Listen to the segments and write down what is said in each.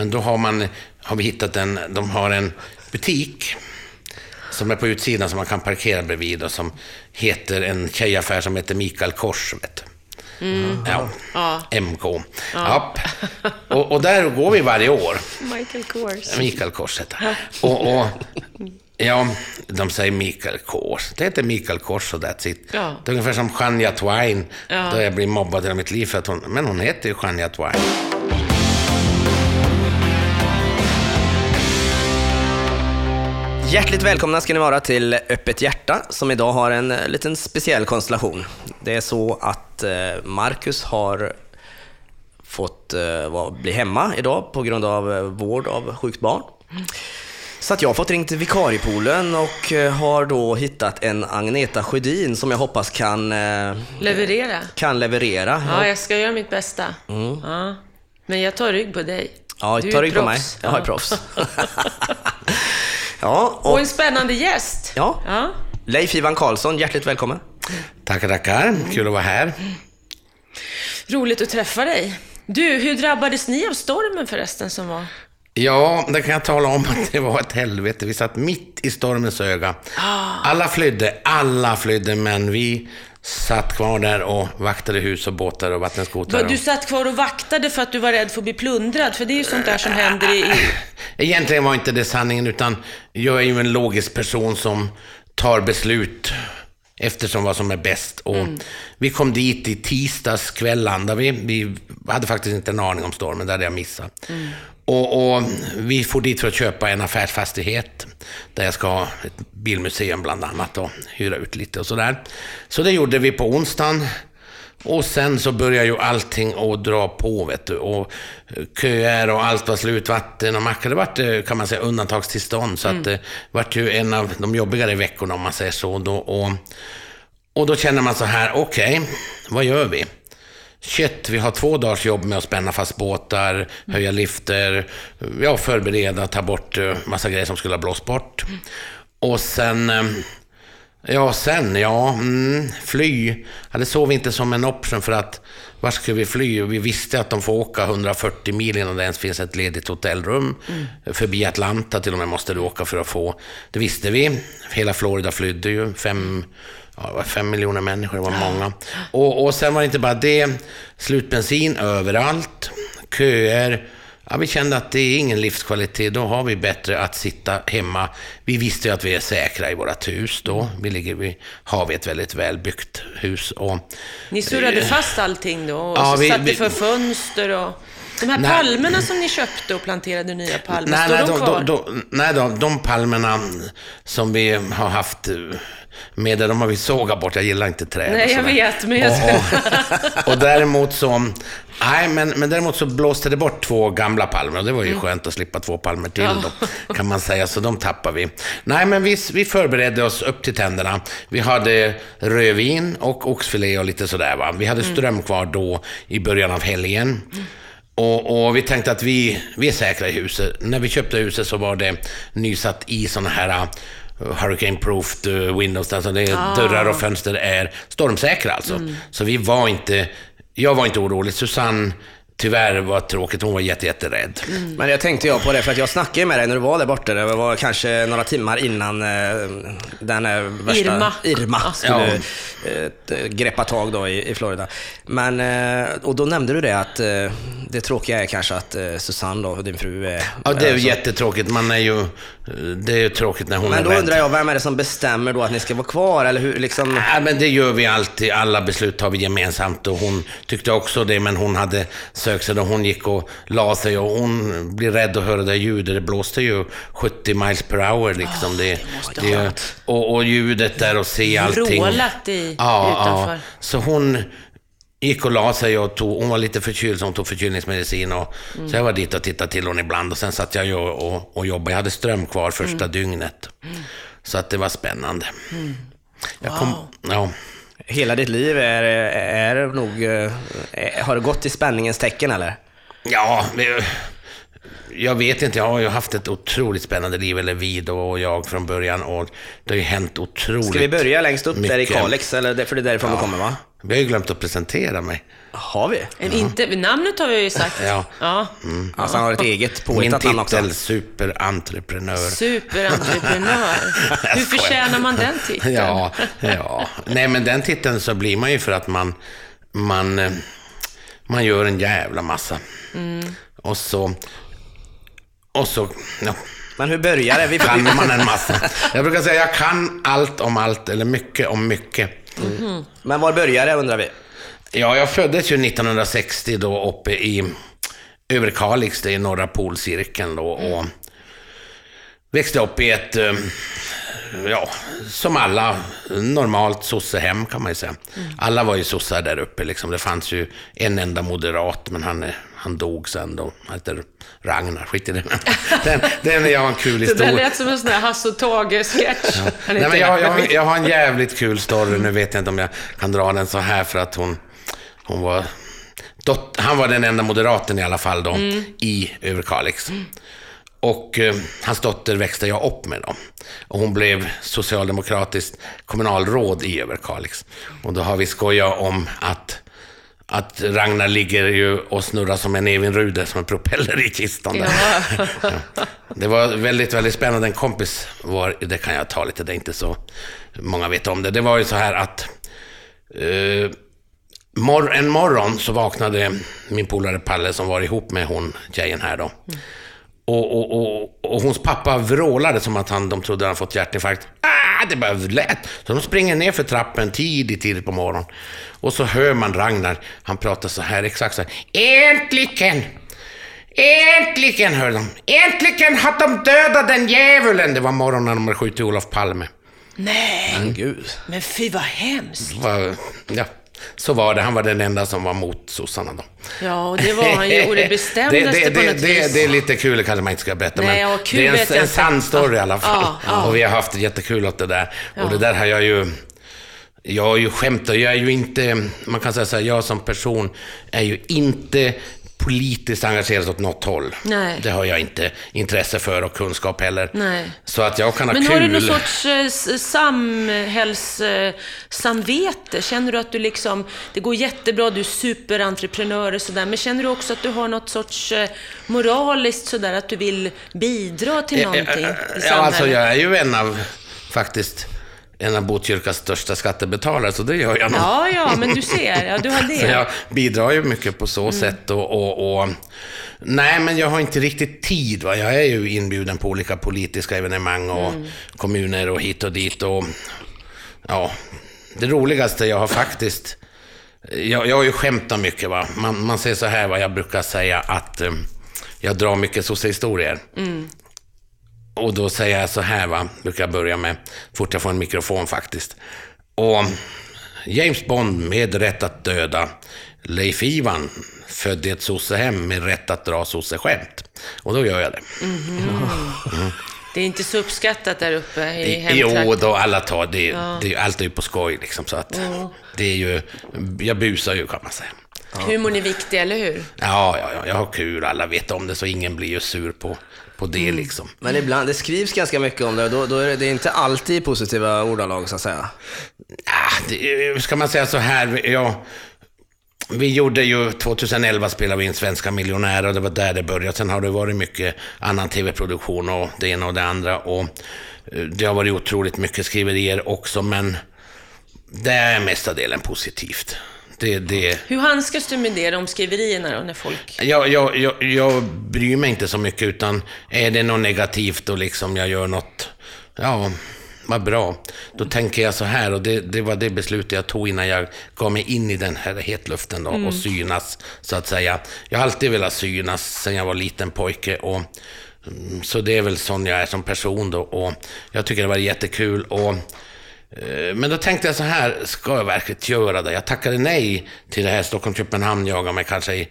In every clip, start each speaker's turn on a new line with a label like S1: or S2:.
S1: Men då har, man, har vi hittat en, de har en butik som är på utsidan som man kan parkera bredvid och som heter en tjejaffär som heter Mikael Kors. Vet du. Ja. MK. Ja. Och, och där går vi varje år.
S2: Michael Kors.
S1: Mikael Kors heter han. och, och, Ja, de säger Mikael Kors. Det heter Mikael Kors och that's it.
S2: Ja.
S1: Det är ungefär som Shania Twain,
S2: Ja.
S1: då jag blir mobbad hela mitt liv för att hon... Men hon heter ju Shania Twain.
S3: Hjärtligt välkomna ska ni vara till Öppet hjärta som idag har en eh, liten speciell konstellation. Det är så att eh, Marcus har fått eh, bli hemma idag på grund av vård av sjukt barn. Så att jag har fått ringa till vikariepoolen och har då hittat en Agneta Sjödin som jag hoppas kan,
S2: Leverera.
S3: kan leverera.
S2: Ja, jag ska göra mitt bästa. Ja. Men jag tar rygg på dig.
S3: Ja,
S2: Du
S3: ta rygg på mig. Jag är
S2: Ja.
S3: proffs. ja, och
S2: Och en spännande gäst.
S3: Ja.
S2: ja.
S3: Leif Ivan Karlsson, hjärtligt välkommen.
S1: Tackar, tackar. Kul att vara här.
S2: Roligt att träffa dig. Du, hur drabbades ni av stormen förresten som var?
S1: Ja, det kan jag tala om att det var ett helvete. Vi satt mitt i stormens öga. Alla flydde, alla flydde, men vi satt kvar där och vaktade hus och båtar och vattenskotrar.
S2: Du satt kvar och vaktade för att du var rädd för att bli plundrad, för det är ju sånt där som händer i... i...
S1: Egentligen var inte det sanningen, utan jag är ju en logisk person som tar beslut eftersom vad som är bäst. Och Vi kom dit i tisdags kväll, landade vi. Vi hade faktiskt inte en aning om stormen, det hade jag missat. Och, och Vi for dit för att köpa en affärsfastighet, där jag ska ha ett bilmuseum bland annat och hyra ut lite och sådär. Så det gjorde vi på onsdagen. Och sen så börjar ju allting att dra på, vet du. Och köer och allt var slut, vatten och mackar. Det vart, eh, kan man säga, undantagstillstånd. Så att det vart ju en av de jobbigare veckorna, om man säger så. Då, och, och då känner man så här, okej, vad gör vi? Shit, vi har två dagars jobb med att spänna fast båtar, höja lifter, ja, förbereda, ta bort eh, massa grejer som skulle ha blåst bort. Och sen... eh, Ja, sen, ja, mm, fly. Ja, det såg vi inte som en option för att var skulle vi fly? Vi visste att de får åka 140 mil innan det ens finns ett ledigt hotellrum. Förbi Atlanta till och med måste du åka för att få. Det visste vi. Hela Florida flydde ju. Fem, ja, det var fem miljoner människor, det var många. Och, och sen var det inte bara det. Slutbensin överallt. Köer. Ja, vi kände att det är ingen livskvalitet. Då har vi bättre att sitta hemma. Vi visste ju att vi är säkra i vårt hus då. Vi ligger vid havet, ett väldigt välbyggt hus. Och,
S2: Ni surrade fast allting då och
S1: Ja,
S2: så
S1: vi-
S2: satte
S1: vi-
S2: för fönster och... De här
S1: Nej.
S2: palmerna som ni köpte och planterade nya palmer,
S1: nej,
S2: står
S1: nej,
S2: de kvar?
S1: de, de, nej de, de palmerna som vi har haft eh, med det, de har vi sågat bort. Jag gillar inte träd.
S2: Nej, jag vet, men jag...
S1: Och, och däremot så, nej, men, men däremot så blåste det bort två gamla palmer och det var ju
S2: Mm.
S1: skönt att slippa två palmer till då, kan man säga, så de tappar vi. Nej, men vi, vi förberedde oss upp till tänderna. Vi hade rödvin och oxfilé och lite sådär va. Vi hade ström kvar då i början av helgen. Och, och vi tänkte att vi, vi är säkra i huset. När vi köpte huset så var det nysatt i sådana här hurricane-proofed uh, windows. Alltså det, dörrar och fönster är stormsäkra alltså. Så vi var inte, jag var inte orolig. Susanne, tyvärr var tråkigt, hon var jätte, jätterädd.
S3: Men jag tänkte jag på det, för att jag snackade med dig när du var där borta. Det var kanske några timmar innan eh, den här värsta
S2: Irma.
S3: Irma skulle
S1: Ja.
S3: eh, greppa tag då i, i Florida. Men, eh, och då nämnde du det att eh, det tråkiga är kanske att eh, Susanne då, din fru, är...
S1: Ja, det är
S3: är
S1: ju
S3: så-
S1: jättetråkigt. Man är ju, det är ju tråkigt när hon
S3: Men då undrar jag, vem är det som bestämmer då att ni ska vara kvar? Eller hur, liksom...
S1: Ja, men det gör vi alltid. Alla beslut tar vi gemensamt. Och hon tyckte också det, men hon hade sökt sig då hon gick och la sig. Och hon blir rädd att höra det ljudet. Det blåste ju 70 miles per hour liksom. det, det, och, och ljudet där och se allting.
S2: Vrålat i-
S1: ja,
S2: utanför.
S1: Ja. Så hon gick och la sig och tog, hon var lite förkyld så hon tog förkylningsmedicin. Och, Så jag var dit och tittade till hon ibland och sen satt jag och, och, och jobbade. Jag hade ström kvar första dygnet. Så att det var spännande. Jag kom, ja.
S3: Hela ditt liv är, är nog... eh, är- Har det gått i spänningens tecken eller?
S1: Ja, jag vet inte. Jag har ju haft ett otroligt spännande liv, eller vi då och jag från början. Och det har ju hänt otroligt
S3: Ska vi börja längst upp där i
S1: mycket.
S3: Kalix? Eller det, för det är därifrån du kommer va?
S1: Vi har ju glömt att presentera mig.
S3: Har vi?
S2: En Inte, namnet har vi ju sagt.
S1: Ja.
S2: ja.
S3: Alltså han har ett eget
S1: Min
S3: påhittat namn också.
S1: titel, superentreprenör.
S2: Superentreprenör. Hur förtjänar man den titeln?
S1: Ja, ja. Nej, men den titeln så blir man ju för att man, man, man gör en jävla massa. Och så, och så, ja,
S3: Men hur börjar det? Vi
S1: kan man en massa. Jag brukar säga jag kan allt om allt, eller mycket om mycket.
S3: Men var börjar det undrar vi?
S1: Ja, jag föddes ju 1960 då uppe i Överkalix, det är norra polcirkeln då. Och växte upp i ett, eh, ja, som alla, normalt sossehem kan man ju säga. Alla var ju sossar där uppe liksom. Det fanns ju en enda moderat, men han, är- han dog sen då. Han heter Ragnar, skit i det. Den, den jag har en kul
S2: Det där
S1: historia.
S2: lät som en sån här Hasse och Tage-sketch.
S1: Nej, men jag, jag, jag har en jävligt kul story. Nu vet jag inte om jag kan dra den så här för att hon, hon var... Dot, han var den enda moderaten i alla fall då, i Överkalix. Och eh, hans dotter växte jag upp med då. Och hon blev socialdemokratiskt kommunalråd i Överkalix. Och då har vi skojat om att att Ragnar ligger ju och snurrar som en Evinrude, som en propeller i kistan. Där.
S2: Ja.
S1: Det var väldigt, väldigt spännande. En kompis var, det kan jag ta lite, det är inte så många vet om det. Det var ju så här att eh, mor- en morgon så vaknade min polare Palle som var ihop med hon tjejen här då. Och, och, och, och hons pappa vrålade som att han, de trodde han fått hjärtinfarkt. Ah, det bara lät. Så de springer ner för trappen tidigt, tidigt på morgonen. Och så hör man Ragnar, han pratar så här, exakt så här. Äntligen! Äntligen, hör de. Äntligen har de dödat den djävulen! Det var morgonen när de hade skjutit Olof Palme.
S2: Nej,
S3: Men gud.
S2: men fy vad hemskt.
S1: Var, ja, så var det. Han var den enda som var mot sossarna då.
S2: Ja, och det var han ju å det bestämdaste
S1: det, det,
S2: på
S1: det,
S2: något
S1: det,
S2: vis.
S1: det är lite kul, det kanske man inte ska berätta,
S2: Nej,
S1: men
S2: ja, kul
S1: det är en, en sann story i alla fall.
S2: Ja, ja.
S1: Och vi har haft jättekul åt det där. Och det där har jag ju... Jag har ju skämtat, jag är ju inte, man kan säga så här, jag som person är ju inte politiskt engagerad åt något håll.
S2: Nej.
S1: Det har jag inte intresse för och kunskap heller.
S2: Nej.
S1: Så att jag kan ha
S2: Men
S1: kul.
S2: har du någon sorts eh, samhällssamvete? Känner du att du liksom, det går jättebra, du är superentreprenör och sådär, men känner du också att du har något sorts eh, moraliskt sådär, att du vill bidra till någonting i samhället?
S1: Ja, alltså jag är ju en av, faktiskt, en av Botkyrkas största skattebetalare, så det gör jag nog.
S2: Ja, ja, men du ser, ja, du har
S1: Så
S2: det.
S1: jag bidrar ju mycket på så
S2: Mm.
S1: sätt och, och, och... Nej, men jag har inte riktigt tid. Va? Jag är ju inbjuden på olika politiska evenemang och
S2: Mm.
S1: kommuner och hit och dit. Och, ja, det roligaste jag har faktiskt... Jag, jag har ju skämtat mycket. Va? Man, man säger så här, va? jag brukar säga att eh, jag drar mycket sossehistorier. Och då säger jag så här, va? brukar jag börja med, fort jag får en mikrofon faktiskt. Och James Bond med rätt att döda. Leif Ivan född i ett sossehem med rätt att dra sosseskämt. Och då gör jag det.
S2: Det är inte så uppskattat där uppe i hemtrakten.
S1: Jo, då alla tar det. det allt är ju på skoj liksom. Så att det är ju, jag busar ju kan man säga.
S2: Humorn är viktig, eller hur?
S1: Ja, ja, ja, jag har kul. Alla vet om det, så ingen blir ju sur på, på det
S2: Mm.
S1: liksom.
S3: Men ibland, det skrivs ganska mycket om det och då, då är det, det är inte alltid positiva ordalag så att säga.
S1: Ah, det, ska man säga så här, ja, vi gjorde ju, 2011 spelade vi in Svenska miljonärer och det var där det började. Sen har det varit mycket annan tv-produktion och det ena och det andra. Och eh, det har varit otroligt mycket skriverier också, men det är mestadelen positivt. Det, det,
S2: Hur handskas du med det, de skriverierna då, när folk...
S1: jag, jag, jag, jag bryr mig inte så mycket, utan är det något negativt och liksom jag gör något, ja, vad bra. Då tänker jag så här, och det, det var det beslutet jag tog innan jag gav mig in i den här hetluften då, och synas, så att säga. Jag har alltid velat synas sen jag var liten pojke. Och, mm, så det är väl sån jag är som person då. Och jag tycker det var jättekul. Och, Men då tänkte jag så här, ska jag verkligen göra det? Jag tackade nej till det här Stockholm-Köpenhamn jagade mig kanske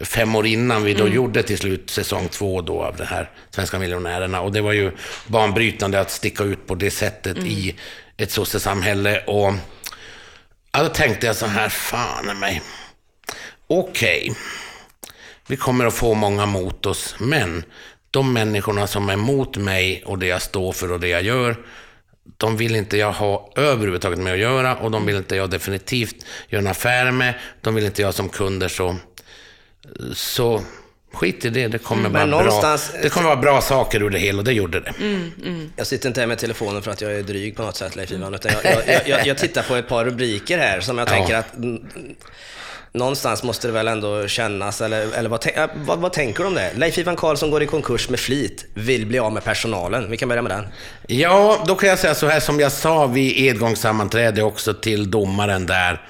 S1: fem år innan vi då gjorde till slut säsong två då av det här Svenska miljonärerna. Och det var ju banbrytande att sticka ut på det sättet i ett sossesamhälle. Och ja, då tänkte jag så här, fan i mig. Okej, vi kommer att få många mot oss, men de människorna som är mot mig och det jag står för och det jag gör, de vill inte jag ha överhuvudtaget med att göra och de vill inte jag definitivt göra en affär med. De vill inte jag som kunder så... Så skit i det, det kommer, vara,
S3: någonstans-
S1: bra, det kommer vara bra saker ur det hela och det gjorde det.
S3: Jag sitter inte här med telefonen för att jag är dryg på något sätt, Leif Ivan, utan jag, jag, jag- jag, jag tittar på ett par rubriker här som jag
S1: Ja.
S3: tänker att mm, någonstans måste det väl ändå kännas, eller, eller vad, äh, vad, vad tänker du om det? Leif Ivan Karlsson går i konkurs med flit, vill bli av med personalen. Vi kan börja med den.
S1: Ja, då kan jag säga så här som jag sa vid edgångssammanträde också till domaren där.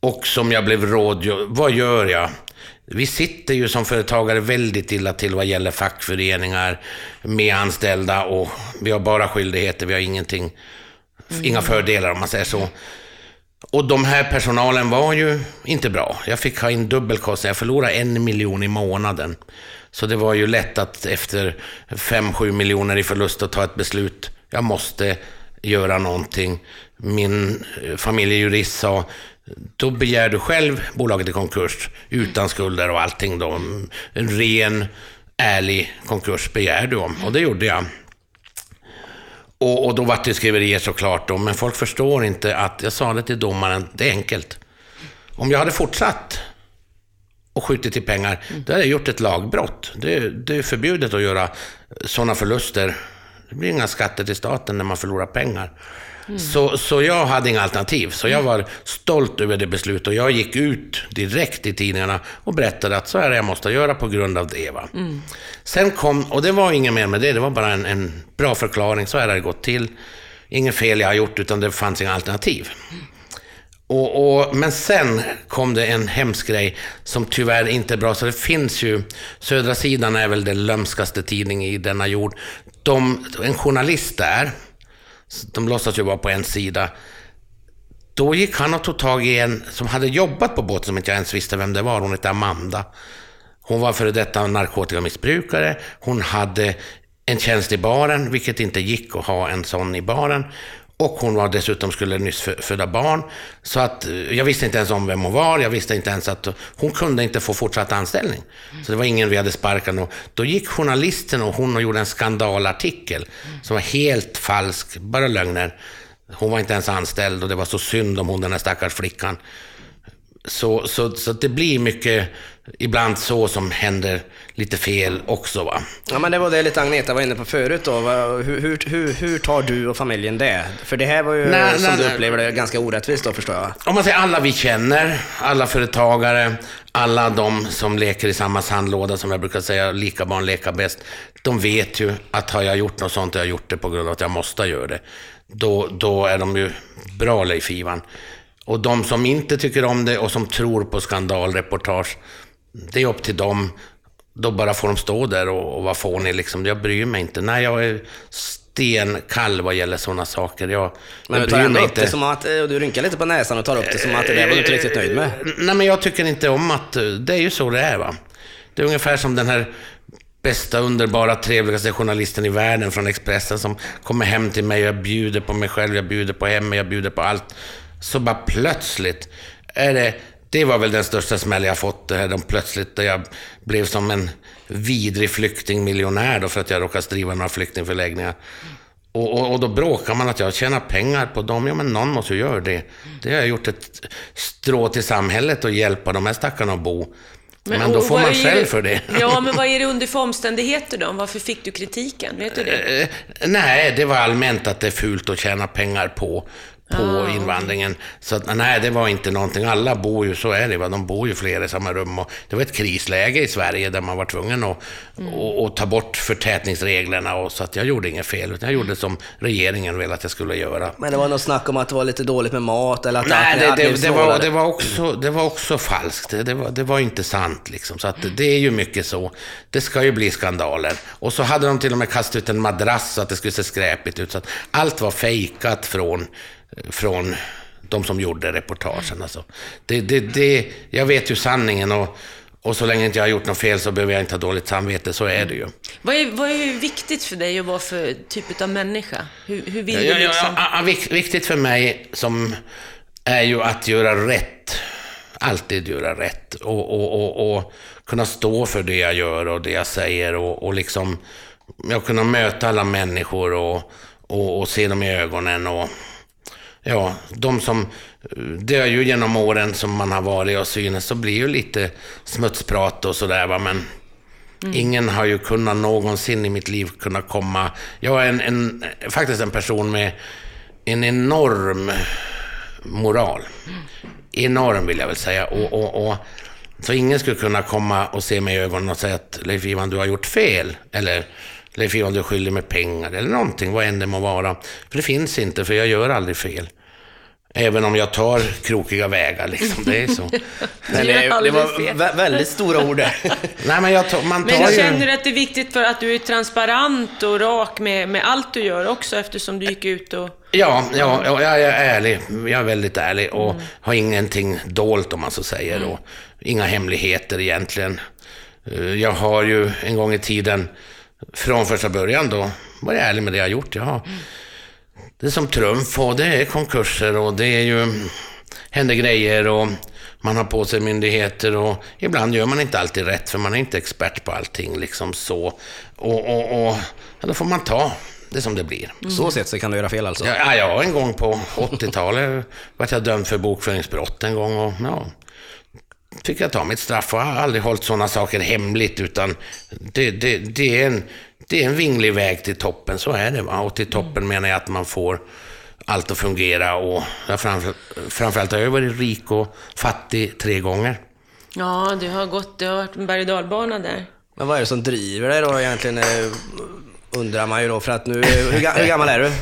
S1: Och som jag blev rådgjord. Vad gör jag? Vi sitter ju som företagare väldigt illa till vad gäller fackföreningar med anställda och vi har bara skyldigheter, vi har ingenting, inga fördelar om man säger så. Och de här personalen var ju inte bra. Jag fick ha in dubbelkostnader. Jag förlorade en miljon i månaden. Så det var ju lätt att efter 5-7 miljoner i förlust att ta ett beslut. Jag måste göra någonting. Min eh, familjejurist sa, då begär du själv bolaget i konkurs utan skulder och allting då. En ren, ärlig konkurs begär du om. Och det gjorde jag. Och, och då vart det skriverier såklart då, men folk förstår inte att, jag sa det till domaren, det är enkelt. Om jag hade fortsatt och skjutit till pengar, då hade jag gjort ett lagbrott. Det, det är förbjudet att göra sådana förluster. Det blir inga skatter till staten när man förlorar pengar. Så, så jag hade inga alternativ. Så jag var stolt över det beslutet och jag gick ut direkt i tidningarna och berättade att så är jag måste göra på grund av det. Va? Sen kom, och det var inget mer med det, det var bara en, en bra förklaring. Så här har det gått till. Inget fel jag har gjort, utan det fanns inga alternativ. Och, och, men sen kom det en hemsk grej som tyvärr inte är bra. Så det finns ju, Södra sidan är väl den lömskaste tidning i denna jord. De, en journalist där, de låtsas ju vara på en sida. Då gick han och tog tag i en som hade jobbat på båten som inte jag ens visste vem det var. Hon hette Amanda. Hon var före detta narkotikamissbrukare. Hon hade en tjänst i baren, vilket inte gick att ha en sån i baren. Och hon var dessutom skulle nyss föda barn. Så att eh, jag visste inte ens om vem hon var. Jag visste inte ens att hon kunde inte få fortsatt anställning. Så det var ingen vi hade sparkat. Och då gick journalisten och hon och gjorde en skandalartikel som var helt falsk, bara lögner. Hon var inte ens anställd och det var så synd om hon, den här stackars flickan. Så, så, så det blir mycket, ibland så som händer lite fel också. Va?
S3: Ja, men det var det lite Agneta var inne på förut då. Hur, hur, hur, hur tar du och familjen det? För det här var ju,
S1: Nej,
S3: som
S1: nej,
S3: du
S1: nej.
S3: upplever det, ganska orättvist då förstår jag.
S1: Om man säger alla vi känner, alla företagare, alla de som leker i samma sandlåda som jag brukar säga, lika barn leka bäst. De vet ju att har jag gjort något sånt, har jag gjort det på grund av att jag måste göra det. Då, då är de ju bra Leif Ivan. Och de som inte tycker om det och som tror på skandalreportage, det är upp till dem. Då bara får de stå där och, och vara fånig liksom. Jag bryr mig inte. Nej, jag är stenkall vad gäller sådana saker. Jag,
S3: Men
S1: jag
S3: du tar ändå upp det som att, eh, du rynkar lite på näsan och tar upp det som att det där var du inte riktigt nöjd med.
S1: Nej, men jag tycker inte om att... eh, Det är ju så det är, va. Det är ungefär som den här bästa, underbara, trevligaste journalisten i världen från Expressen som kommer hem till mig och jag bjuder på mig själv, jag bjuder på hemmet, jag bjuder på allt. Så bara plötsligt är det... Det var väl den största smäll jag fått, det här, de plötsligt, där jag blev som en vidrig flyktingmiljonär då för att jag råkade driva några flyktingförläggningar. Och, och, och då bråkar man att jag tjänar pengar på dem. Ja, men någon måste ju göra det. Det har jag gjort ett strå till samhället och hjälpa de här stackarna att bo. Men, då
S2: och
S1: får man själv
S2: det-
S1: för det.
S2: Ja, men vad är det under för omständigheter då? Varför fick du kritiken? Vet du det?
S1: Eh, nej, det var allmänt att det är fult att tjäna pengar på, på
S2: Ah,
S1: invandringen. Så att, nej, det var inte någonting. Alla bor ju, så är det, va? de bor ju flera i samma rum. Och det var ett krisläge i Sverige där man var tvungen att
S2: Mm.
S1: och, och ta bort förtätningsreglerna. Och, så att jag gjorde inget fel, utan jag gjorde som regeringen ville att jag skulle göra.
S3: Men det var något snack om att det var lite dåligt med mat eller att,
S1: Nej, det, det, det, var, det, var också, det var också falskt. Det, det, var, det var inte sant. Liksom. Så att det är ju mycket så. Det ska ju bli skandaler. Och så hade de till och med kastat ut en madrass så att det skulle se skräpigt ut. Så att allt var fejkat från, från de som gjorde reportagen. Alltså. Det, det, det, jag vet ju sanningen och, och så länge inte jag har gjort något fel så behöver jag inte ha dåligt samvete. Så är det ju.
S2: Vad är, vad är viktigt för dig att vara för typ av människa? Hur, hur vill
S1: Ja,
S2: du
S1: ja, ja,
S2: liksom?
S1: ja, vik- viktigt för mig som är ju att göra rätt. Alltid göra rätt. Och, och, och, och kunna stå för det jag gör och det jag säger. Och, och liksom ja, kunna möta alla människor och, och, och se dem i ögonen. Och, ja, de som, det är ju genom åren som man har varit och synes så blir ju lite smutsprat och sådär va, men ingen har ju kunnat någonsin i mitt liv kunna komma, jag är en, en, faktiskt en person med en enorm moral. Enorm vill jag väl säga. Och, och, och, så ingen skulle kunna komma och se mig i ögonen och säga att Leif Ivan, du har gjort fel. Eller Leif Ivan, du skyldig med pengar. Eller någonting, vad än det må vara. För det finns inte, för jag gör aldrig fel. Även om jag tar krokiga vägar, liksom. Det är så.
S3: Men
S2: gör
S3: det, var väldigt stora ord där.
S1: Nej, men jag tar, man tar
S2: Men
S1: ju...
S2: känner du att det är viktigt för att du är transparent och rak med, med allt du gör också eftersom du gick ut och...
S1: Ja, ja, ja, jag är ärlig. Jag är väldigt ärlig och har ingenting dolt om man så säger. Och inga hemligheter egentligen. Eh, Jag har ju en gång i tiden, från första början då, varit ärlig med det jag gjort. Jag har, det är som trumf och det är konkurser och det är ju, händer grejer och man har på sig myndigheter och ibland gör man inte alltid rätt för man är inte expert på allting liksom så. Och, och, och ja, då får man ta det som det blir.
S3: Så sett så kan du göra fel alltså.
S1: Ja, ja, en gång på 80-talet vart jag dömd för bokföringsbrott en gång och ja, fick jag ta mitt straff och jag har aldrig hållit sådana saker hemligt utan det, det, det, är en, det är en vinglig väg till toppen, så är det. Va? Och till toppen menar jag att man får allt att fungera och jag framför, framförallt har jag varit rik och fattig tre gånger.
S2: Ja, det har gått, det har varit en berg och dalbana där.
S3: Men vad är det som driver dig då egentligen? eh, Undrar man ju då, för att nu... Hur, hur gammal är du?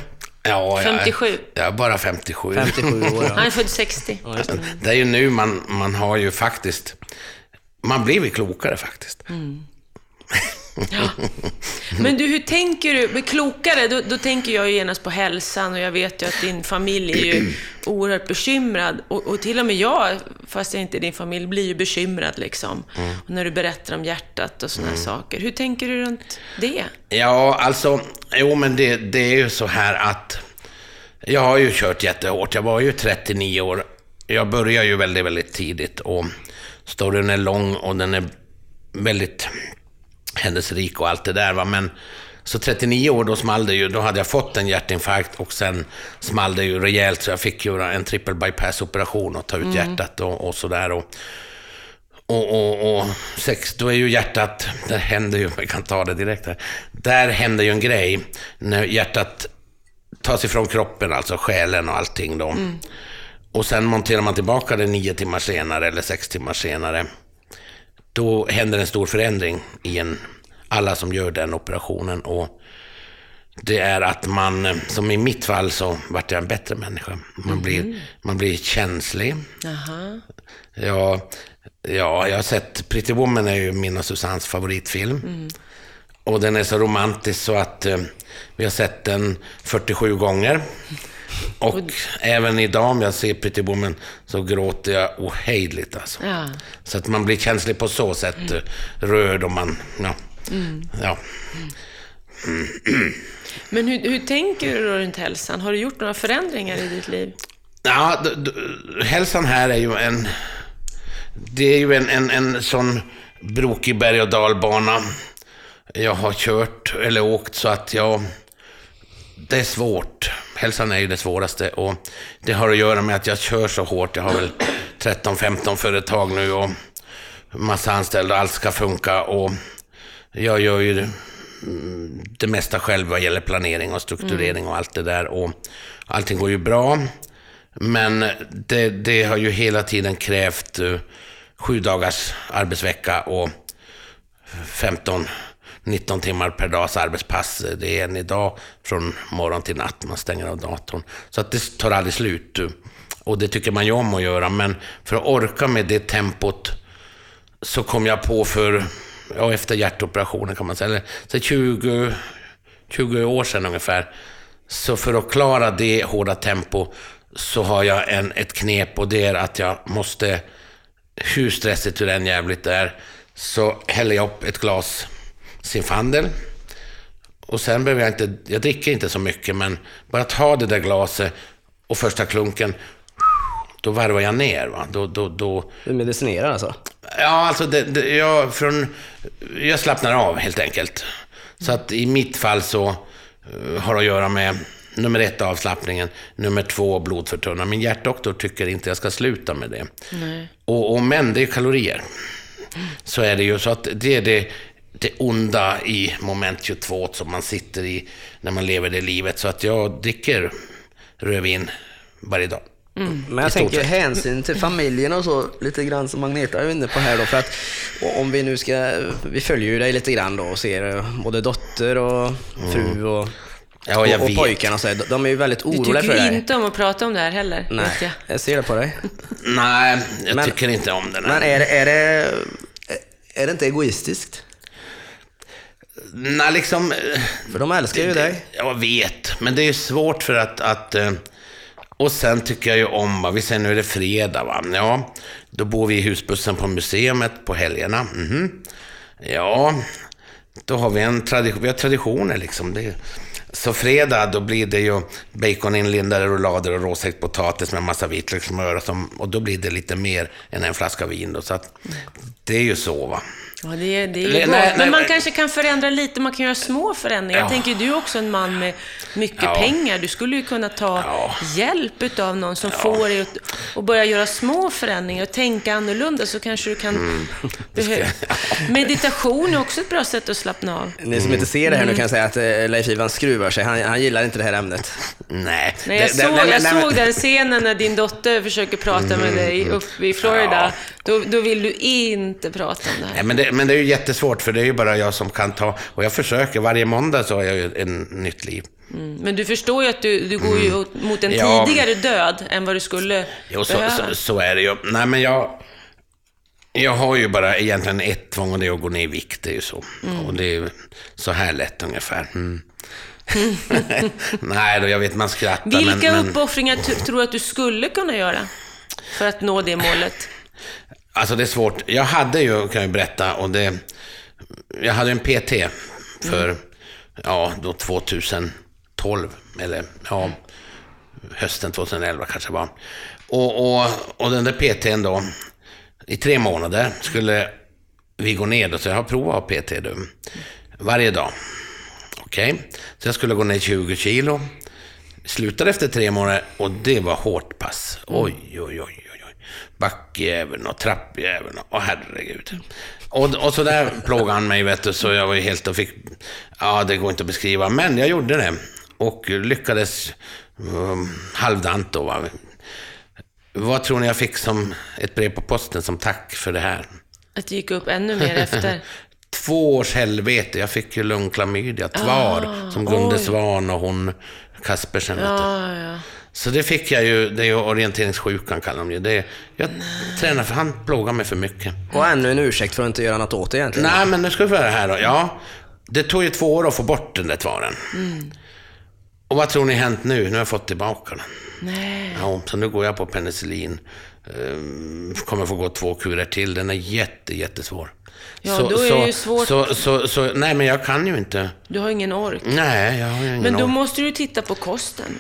S1: Ja, jag är-
S2: 57.
S1: Jag är bara 57.
S3: 57 år.
S2: Han är född 60.
S3: Ja, det.
S1: Det är ju nu man, man har ju faktiskt, man blir väl klokare faktiskt.
S2: Men du, hur tänker du? Klokare, då, då tänker jag ju genast på hälsan och jag vet ju att din familj är ju oerhört bekymrad. Och, och till och med jag, fast jag inte är din familj, blir ju bekymrad liksom. Och när du berättar om hjärtat och sådana saker. Hur tänker du runt det?
S1: Ja, alltså, jo men det, det är ju så här att jag har ju kört jättehårt. Jag var ju 39 år. Jag började ju väldigt, väldigt tidigt och storyn är lång och den är väldigt händelserik och allt det där. Va? Men så 39 år, då small det ju. Då hade jag fått en hjärtinfarkt och sen small det ju rejält så jag fick göra en triple bypass-operation och ta ut hjärtat och, och sådär. Och, och, och, och sex, då är ju hjärtat, där händer ju, vi kan ta det direkt här. Där händer ju en grej när hjärtat tas ifrån kroppen, alltså själen och allting då. Och sen monterar man tillbaka det nio timmar senare eller sex timmar senare. Då händer en stor förändring i en, alla som gör den operationen. Och det är att man, eh, som i mitt fall så vart jag en bättre människa. Man, blir, man blir känslig.
S2: Jaha.
S1: Ja, ja, jag har sett, Pretty Woman är ju min och Susannes favoritfilm. Och den är så romantisk så att eh, vi har sett den 47 gånger. Och även idag om jag ser Pretty Woman så gråter jag ohejdligt alltså.
S2: Ja.
S1: Så att man blir känslig på så sätt, eh, rörd och man, ja. ja.
S2: Men hur, hur tänker du då runt hälsan? Har du gjort några förändringar i ditt liv?
S1: Ja, d- d- hälsan här är ju en... Det är ju en, en, en sån brokig berg och dalbana. Jag har kört eller åkt så att jag... Det är svårt. Hälsan är ju det svåraste och det har att göra med att jag kör så hårt. Jag har väl 13-15 företag nu och massa anställda. Allt ska funka och jag gör ju mm, det mesta själv vad gäller planering och strukturering och allt det där. Och allting går ju bra. Men det, det har ju hela tiden krävt eh, sju dagars arbetsvecka och 15 19 timmar per dags arbetspass. Det är en idag från morgon till natt. Man stänger av datorn. Så att det tar aldrig slut. Och det tycker man ju om att göra. Men för att orka med det tempot så kom jag på för, ja, efter hjärtoperationen kan man säga, eller så 20, 20 år sedan ungefär. Så för att klara det hårda tempo så har jag en, ett knep och det är att jag måste, hur stressigt hur än jävligt det är, så häller jag upp ett glas Zinfandel. Och sen behöver jag inte, jag dricker inte så mycket, men bara ta det där glaset och första klunken, då varvar jag ner. Va? Då, då, då,
S3: Du medicinerar alltså?
S1: Ja, alltså det, det, jag, från, jag slappnar av helt enkelt. Så att i mitt fall så, eh, har att göra med nummer ett avslappningen, nummer två blodförtunnelse. Min hjärtdoktor tycker inte jag ska sluta med det. Och, och, men det är kalorier. Så är det ju. Så att det är det, det onda i moment 22 som man sitter i när man lever det livet. Så att jag dricker rödvin varje dag.
S3: Mm. Men jag tänker hänsyn till familjen och så, lite grann som Magneta är inne på här då. För att om vi nu ska, vi följer ju dig lite grann då och ser både dotter och fru och
S1: Ja,
S3: och, och pojkarna så, de är ju väldigt
S2: Du
S3: oroliga för
S2: tycker
S3: dig.
S2: inte om att prata om det här heller,
S3: Nej,
S2: jag.
S3: jag ser det på dig.
S1: Nej, jag
S3: Men-
S1: tycker inte om den.
S3: Men är det, är det, är det inte egoistiskt?
S1: Nej, liksom... eh,
S3: För de älskar ju dig.
S1: Jag vet, men det är ju svårt för att... att eh, och sen tycker jag ju om, va, vi säger nu är det fredag, va? Ja, då bor vi i husbussen på museet på helgerna. Mhm. Ja, då har vi en tradition, vi har traditioner liksom. Det, så fredag, då blir det ju baconinlindade rullader och råstekt potatis med massa vitlökssmör och, och då blir det lite mer än en flaska vin då. Så att det är ju så va.
S2: Ja, det är, det är
S1: Nej, nej,
S2: Men man
S1: nej.
S2: kanske kan förändra lite, man kan göra små förändringar. Jag
S1: Ja.
S2: tänker, du är också en man med mycket
S1: Ja.
S2: pengar. Du skulle ju kunna ta
S1: Ja.
S2: hjälp utav någon som får dig att och börja göra små förändringar och tänka annorlunda, så kanske du kan...
S1: Mm.
S2: behö- Meditation är också ett bra sätt att slappna av.
S3: Ni som inte ser det här nu kan säga att eh, Leif Ivan skruvar sig. Han, han gillar inte det här ämnet.
S1: Nej.
S2: Nej, jag
S1: det- det-
S2: såg,
S1: nej,
S2: jag såg den scenen när din dotter försöker prata med dig uppe i Florida. Då, då vill du inte prata om det här.
S1: Nej, men det, men det är ju jättesvårt, för det är ju bara jag som kan ta... Och jag försöker, varje måndag så har jag ju en nytt liv.
S2: Mm. Men du förstår ju att du, du går ju åt- mot en
S1: Ja.
S2: tidigare död än vad du skulle
S1: Jo, så,
S2: behöva.
S1: så, så är det ju. Nej, men jag... Jag har ju bara egentligen ett tvång och det är att gå ner i vikt. Det är ju så. Och det är så här lätt ungefär. Mm. Nej då, jag vet man skrattar
S2: Vilka
S1: men, men
S2: uppoffringar tror du att du skulle kunna göra för att nå det målet?
S1: Alltså det är svårt. Jag hade ju, kan jag berätta, och det... Jag hade en PT för, ja, då 2012. Eller, ja, hösten 2011 kanske det var. Och, och, och den där PTn då, i tre månader skulle vi gå ner då, så jag har provat PT du. Varje dag. Okej? Så jag skulle gå ner 20 kilo. Slutade efter tre månader och det var hårt pass. Oj, oj, oj. Backjäveln och trappjäveln och herregud. Och, och så där plågade han mig, vet du, så jag var ju helt och fick... Ja, det går inte att beskriva, men jag gjorde det. Och lyckades um, halvdant då. Va? Vad tror ni jag fick som ett brev på posten som tack för det här?
S2: Att det gick upp ännu mer efter?
S1: Två års helvete. Jag fick ju lungklamydia, tvar, som Gunde
S2: oj.
S1: Svan och hon Kaspersen.
S2: Ja, ja.
S1: Så det fick jag ju, det är ju orienteringssjukan kallar de ju. Det, jag tränar för han plågar mig för mycket.
S3: Och ännu en ursäkt för att inte göra något åt det egentligen.
S1: Nej, men nu ska vi få höra här då. Ja, det tog ju två år att få bort den där tvaren. Och vad tror ni hänt nu? Nu har jag fått tillbaka den.
S2: Nej.
S1: Ja, så nu går jag på penicillin. Ehm, kommer få gå två kurer till. Den är jätte, jättesvår.
S2: Ja, då är det ju svårt.
S1: Så, så, så, nej, men jag kan ju inte.
S2: Du har ingen ork.
S1: Nej, jag har ju ingen
S2: Men då
S1: ork.
S2: måste du titta på kosten.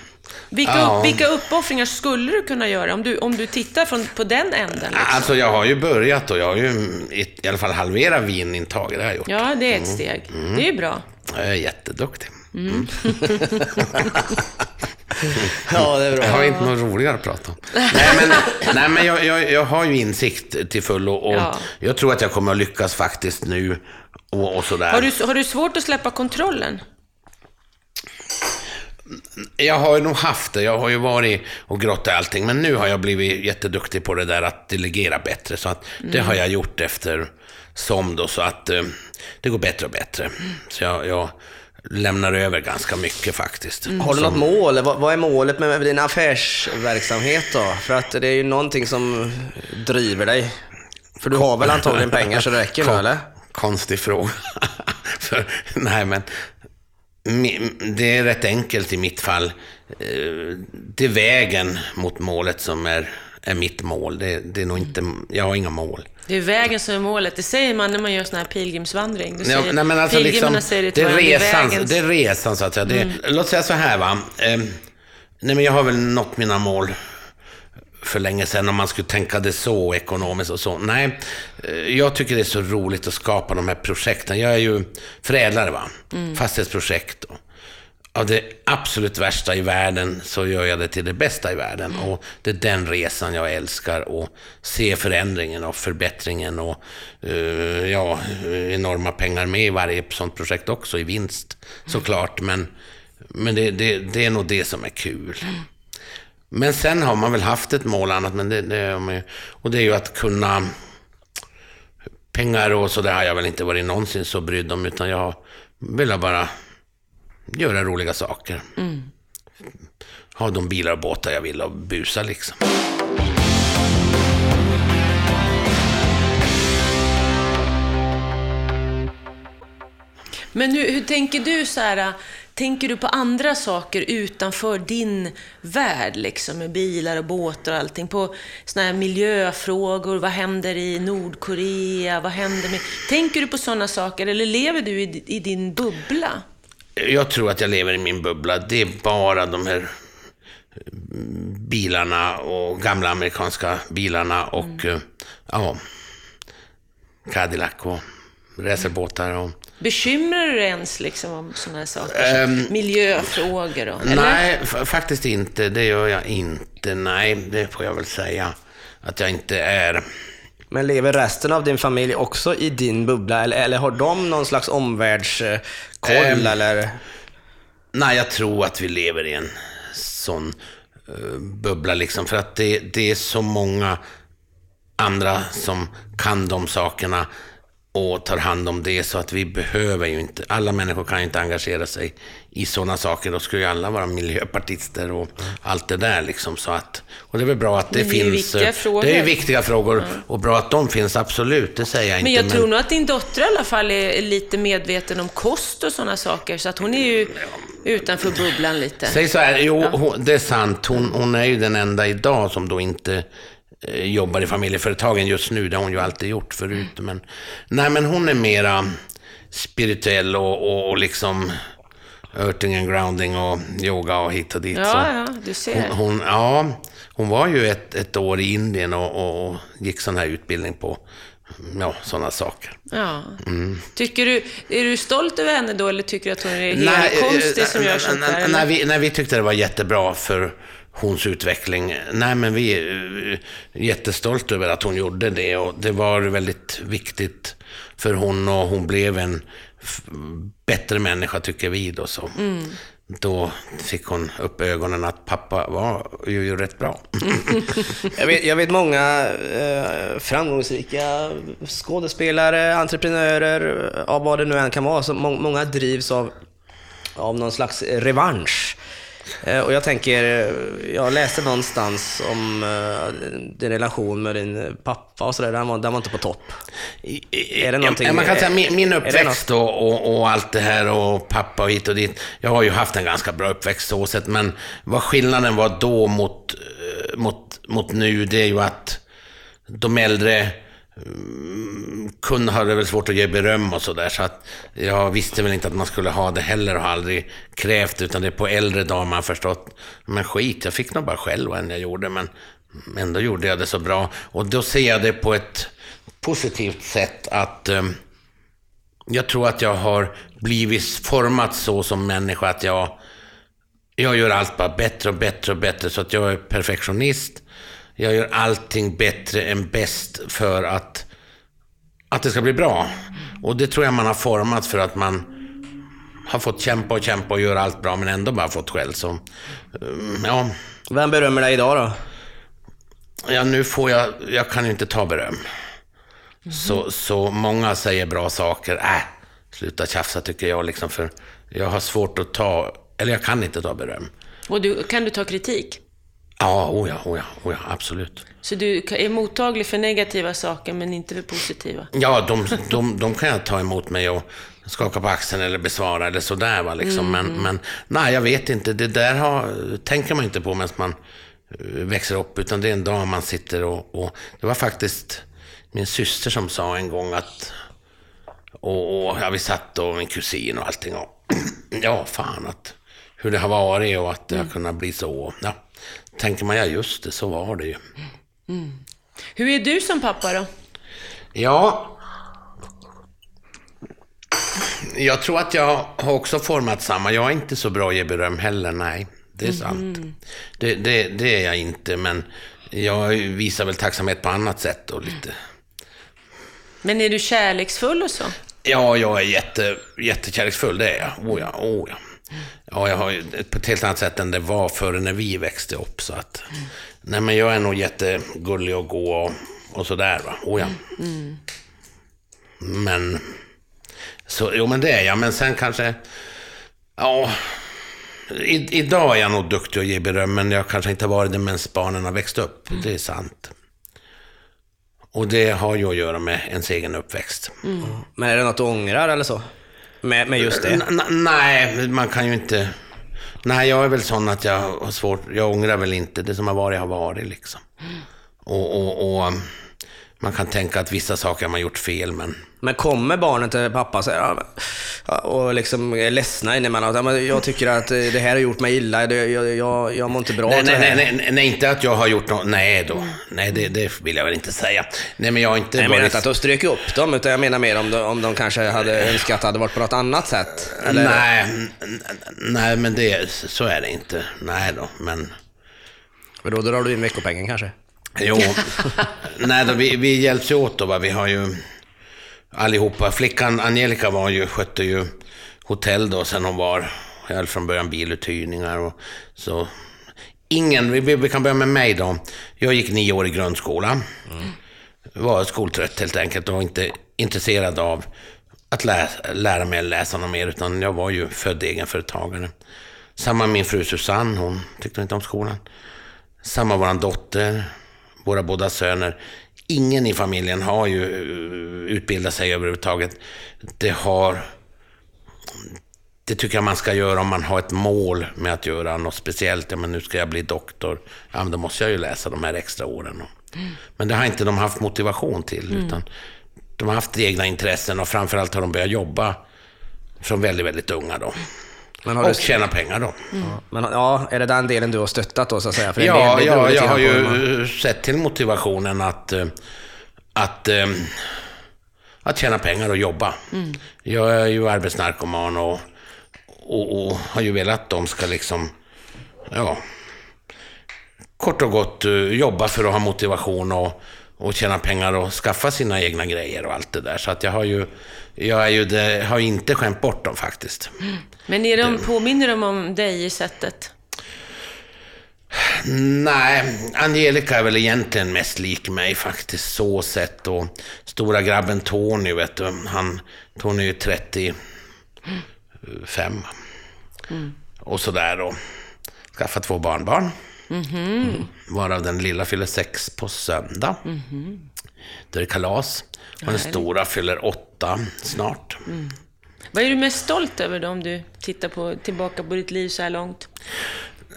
S2: Vilka,
S1: Ja.
S2: vilka uppoffringar skulle du kunna göra om du, om du tittar från, på den änden? Liksom?
S1: Alltså, jag har ju börjat och jag har ju i, i alla fall halverat vinintaget. Det har jag gjort.
S2: Ja, det är ett steg.
S1: Mm.
S2: Det är ju bra.
S1: Jag är jätteduktig.
S3: Ja, det är bra.
S1: Jag har inte något roligare att prata om. nej, men, nej, men jag, jag, jag har ju insikt till fullo och
S2: Ja.
S1: jag tror att jag kommer att lyckas faktiskt nu och, och sådär.
S2: Har du, har du svårt att släppa kontrollen?
S1: Jag har ju nog haft det. Jag har ju varit och grottat allting. Men nu har jag blivit jätteduktig på det där att delegera bättre. Så att det har jag gjort efter som då. Så att eh, det går bättre och bättre. Så jag, jag lämnar över ganska mycket faktiskt.
S3: Har du något mål? Vad, är målet med, din affärsverksamhet då? För att det är ju någonting som driver dig. För du har väl antagligen pengar så det räcker nu, eller?
S1: Konstig fråga. För, nej, men det är rätt enkelt i mitt fall. Eh, Det är vägen mot målet som är, är mitt mål. Det, det är nog inte, jag har inga mål.
S2: Det är vägen som är målet. Det säger man när man gör sån här pilgrimsvandring. Då
S1: Ja,
S2: säger,
S1: nej, men alltså liksom,
S2: säger det
S1: det, är resan,
S2: vägens-
S1: det är resan så att säga. Det, Låt säga så här va. Eh, nej, men jag har väl nått mina mål för länge sedan om man skulle tänka det så ekonomiskt och så. Nej, eh, jag tycker det är så roligt att skapa de här projekten. Jag är ju förädlare va. Fastighetsprojekt och, av det absolut värsta i världen så gör jag det till det bästa i världen. Och det är den resan jag älskar och se förändringen och förbättringen och eh, ja, enorma pengar med i varje sånt projekt också, i vinst såklart. Men, men det, det, det är nog det som är kul. Men sen har man väl haft ett mål annat, men det, det, och det är ju att kunna... Pengar och så där har jag väl inte varit någonsin så brydd om, utan jag vill bara göra roliga saker. Mm. Ha de bilar och båtar jag vill och busa liksom.
S2: Men hur, hur tänker du så här? Tänker du på andra saker utanför din värld, liksom med bilar och båtar och allting? På såna här miljöfrågor, vad händer i Nordkorea, vad händer med... Tänker du på sådana saker eller lever du i, i din bubbla?
S1: Jag tror att jag lever i min bubbla. Det är bara de här bilarna och gamla amerikanska bilarna och mm. ja, Cadillac och racerbåtar. Och...
S2: Bekymrar du dig ens liksom om sådana här saker? Um, miljöfrågor? Och,
S1: nej, faktiskt inte. Det gör jag inte. Nej, det får jag väl säga att jag inte är.
S3: Men lever resten av din familj också i din bubbla? Eller, eller har de någon slags omvärldskoll? Um, eller?
S1: Nej, jag tror att vi lever i en sån uh, bubbla. Liksom, för att det, det är så många andra som kan de sakerna och tar hand om det så att vi behöver ju inte, alla människor kan ju inte engagera sig i sådana saker. Då skulle ju alla vara miljöpartister och allt det där liksom. Så att, och det är väl bra att det, det finns. Viktiga frågor. Det är viktiga frågor mm. och bra att de finns, absolut. Det säger jag
S2: men
S1: inte.
S2: Jag men jag tror nog att din dotter i alla fall är lite medveten om kost och sådana saker. Så att hon är ju utanför bubblan lite.
S1: Säg så här, jo, det är sant. Hon, hon är ju den enda idag som då inte Eh, jobbar i familjeföretagen just nu. Det har hon ju alltid gjort förut. Men, nej, men hon är mera spirituell och, och, och liksom earthing and grounding och yoga och hit och dit.
S2: Ja, så. ja, du ser.
S1: Hon, hon, ja, hon var ju ett, ett år i Indien och, och, och gick sån här utbildning på ja, sådana saker.
S2: Ja. Mm. Tycker du, är du stolt över henne då, eller tycker du att hon är helt konstig som gör sånt där?
S1: Nej, vi, nej, vi tyckte det var jättebra för hons utveckling. Nej, men vi är eh, jättestolta över att hon gjorde det och det var väldigt viktigt för hon och hon blev en bättre människa tycker vi då. Så. Mm. Då fick hon upp ögonen att pappa var ju, ju rätt bra.
S3: jag, vet, jag vet många eh, framgångsrika skådespelare, entreprenörer, av vad det nu än kan vara, så må, många drivs av, av någon slags revansch. Eh, och jag tänker, jag läste någonstans om uh, din relation med din pappa och sådär, den var, den var inte på topp.
S1: Är det någonting? Man kan säga min, min uppväxt och, och, och, allt det här och pappa och hit och dit. Jag har ju haft en ganska bra uppväxt så sett, men vad skillnaden var då mot, eh, mot, mot nu, det är ju att de äldre Mm, kunde hade väl svårt att ge beröm och sådär. Så att jag visste väl inte att man skulle ha det heller och har aldrig krävt utan det är på äldre dagar man förstått. Men skit, jag fick nog bara själv än jag gjorde. Men ändå gjorde jag det så bra. Och då ser jag det på ett positivt sätt att um, jag tror att jag har blivit format så som människa att jag, jag gör allt bara bättre och bättre och bättre. Så att jag är perfektionist. Jag gör allting bättre än bäst för att, att det ska bli bra. Och det tror jag man har format för att man har fått kämpa och kämpa och göra allt bra men ändå bara fått skäll. Så, mm, ja.
S3: Vem berömmer dig idag då?
S1: Ja, nu får jag, jag kan ju inte ta beröm. Mm. Så, så många säger bra saker. Äh, sluta tjafsa tycker jag liksom, för jag har svårt att ta, eller jag kan inte ta beröm.
S2: Och du, kan du ta kritik?
S1: Ja, oh ja, oh ja, oh ja, absolut.
S2: Så du är mottaglig för negativa saker, men inte för positiva?
S1: Ja, de, de, de kan jag ta emot mig och skaka på axeln eller besvara eller sådär. Va, liksom. Mm. Men, men nej, jag vet inte. Det där har, tänker man inte på medan man eh, växer upp, utan det är en dag man sitter och, och det var faktiskt min syster som sa en gång att och, och ja, vi satt och min kusin och allting. Och, ja, fan att hur det har varit och att det har mm. kunnat bli så. Ja tänker man, ja just det, så var det ju.
S2: Mm. Hur är du som pappa då?
S1: Ja, Jag tror att jag har också format samma. Jag är inte så bra att ge beröm heller, nej. Det är sant. Det, det, det är jag inte, men jag visar väl tacksamhet på annat sätt och lite.
S2: Men är du kärleksfull och så?
S1: Ja, jag är jätte, jättekärleksfull, det är jag. Oh ja, oh ja. Ja, jag har ju på ett helt annat sätt än det var före när vi växte upp. Så att, nej, men jag är nog jättegullig och gå och, och sådär. Va? Oh ja. Men, så, jo men det är jag. Men sen kanske, ja. I, idag är jag nog duktig att ge beröm, men jag kanske inte har varit det medan barnen har växt upp. Det är sant. Och det har ju att göra med ens egen uppväxt.
S3: Men är det något du ångrar eller så? Med, med just det?
S1: N- nej, man kan ju inte... Nej, jag är väl sån att jag har svårt... Jag ångrar väl inte. Det som har varit har varit liksom. Och, och, och mm, man kan tänka att vissa saker har man gjort fel, men...
S3: Men kommer barnen till pappa men- ja, och liksom är ledsna emellanåt? Jag tycker att eh, det här har gjort mig illa, jag, jag, jag mår inte bra
S1: Nej, nej,
S3: det här.
S1: nej, nej, nej, inte att jag har gjort något. Nej då. Nej, det, det vill jag väl inte säga. Nej, men jag har inte
S3: Jag menar
S1: varit-
S3: inte att du strök upp dem, utan jag menar mer om de, om de kanske hade önskat att det hade varit på något annat sätt. Eller?
S1: Nej, nej, men det, så är det inte. Nej då, men...
S3: För då drar du in veckopengen kanske?
S1: Jo, nej då, vi, vi hjälps ju åt då. Va? Vi har ju allihopa. Flickan Angelica var ju, skötte ju hotell då sen hon var, höll från början biluthyrningar och så. Ingen, vi, vi kan börja med mig då. Jag gick nio år i grundskola. Var skoltrött helt enkelt och inte intresserad av att lä, lära mig läsa något mer, utan jag var ju född egenföretagare. Samma min fru Susanne, hon tyckte inte om skolan. Samma våran dotter, våra båda söner. Ingen i familjen har ju eh, utbildat sig överhuvudtaget. Det har... Det tycker jag man ska göra om man har ett mål med att göra något speciellt. Ja, men nu ska jag bli doktor. Ja, men då måste jag ju läsa de här extra åren. Och- Men det har inte de haft motivation till. Utan de har haft egna intressen och framförallt har de börjat jobba från väldigt, väldigt unga då.
S3: Men har
S1: Och
S3: du,
S1: tjäna pengar då.
S3: men, ja, är det den delen du har stöttat då så att säga? För
S1: Ja,
S3: del-
S1: ja jag har ju
S3: man-
S1: sett till motivationen att, eh, att, eh, att tjäna pengar och jobba. Jag är ju arbetsnarkoman och, och, och har ju velat att de ska liksom, ja, kort och gott eh, jobba för att ha motivation och, och tjäna pengar och skaffa sina egna grejer och allt det där. Så att jag har ju, jag är ju det, har inte skämt bort dem faktiskt.
S2: Men är de, påminner de om dig i sättet?
S1: Nej, Angelica är väl egentligen mest lik mig faktiskt, så sett. Och stora grabben Tony, vet du, han, Tony är ju 35. Och sådär och skaffat två barnbarn. Varav den lilla fyller sex på söndag. Då är det kalas. Och den stora fyller åtta snart.
S2: Vad är du mest stolt över då, om du tittar på, tillbaka på ditt liv så här långt?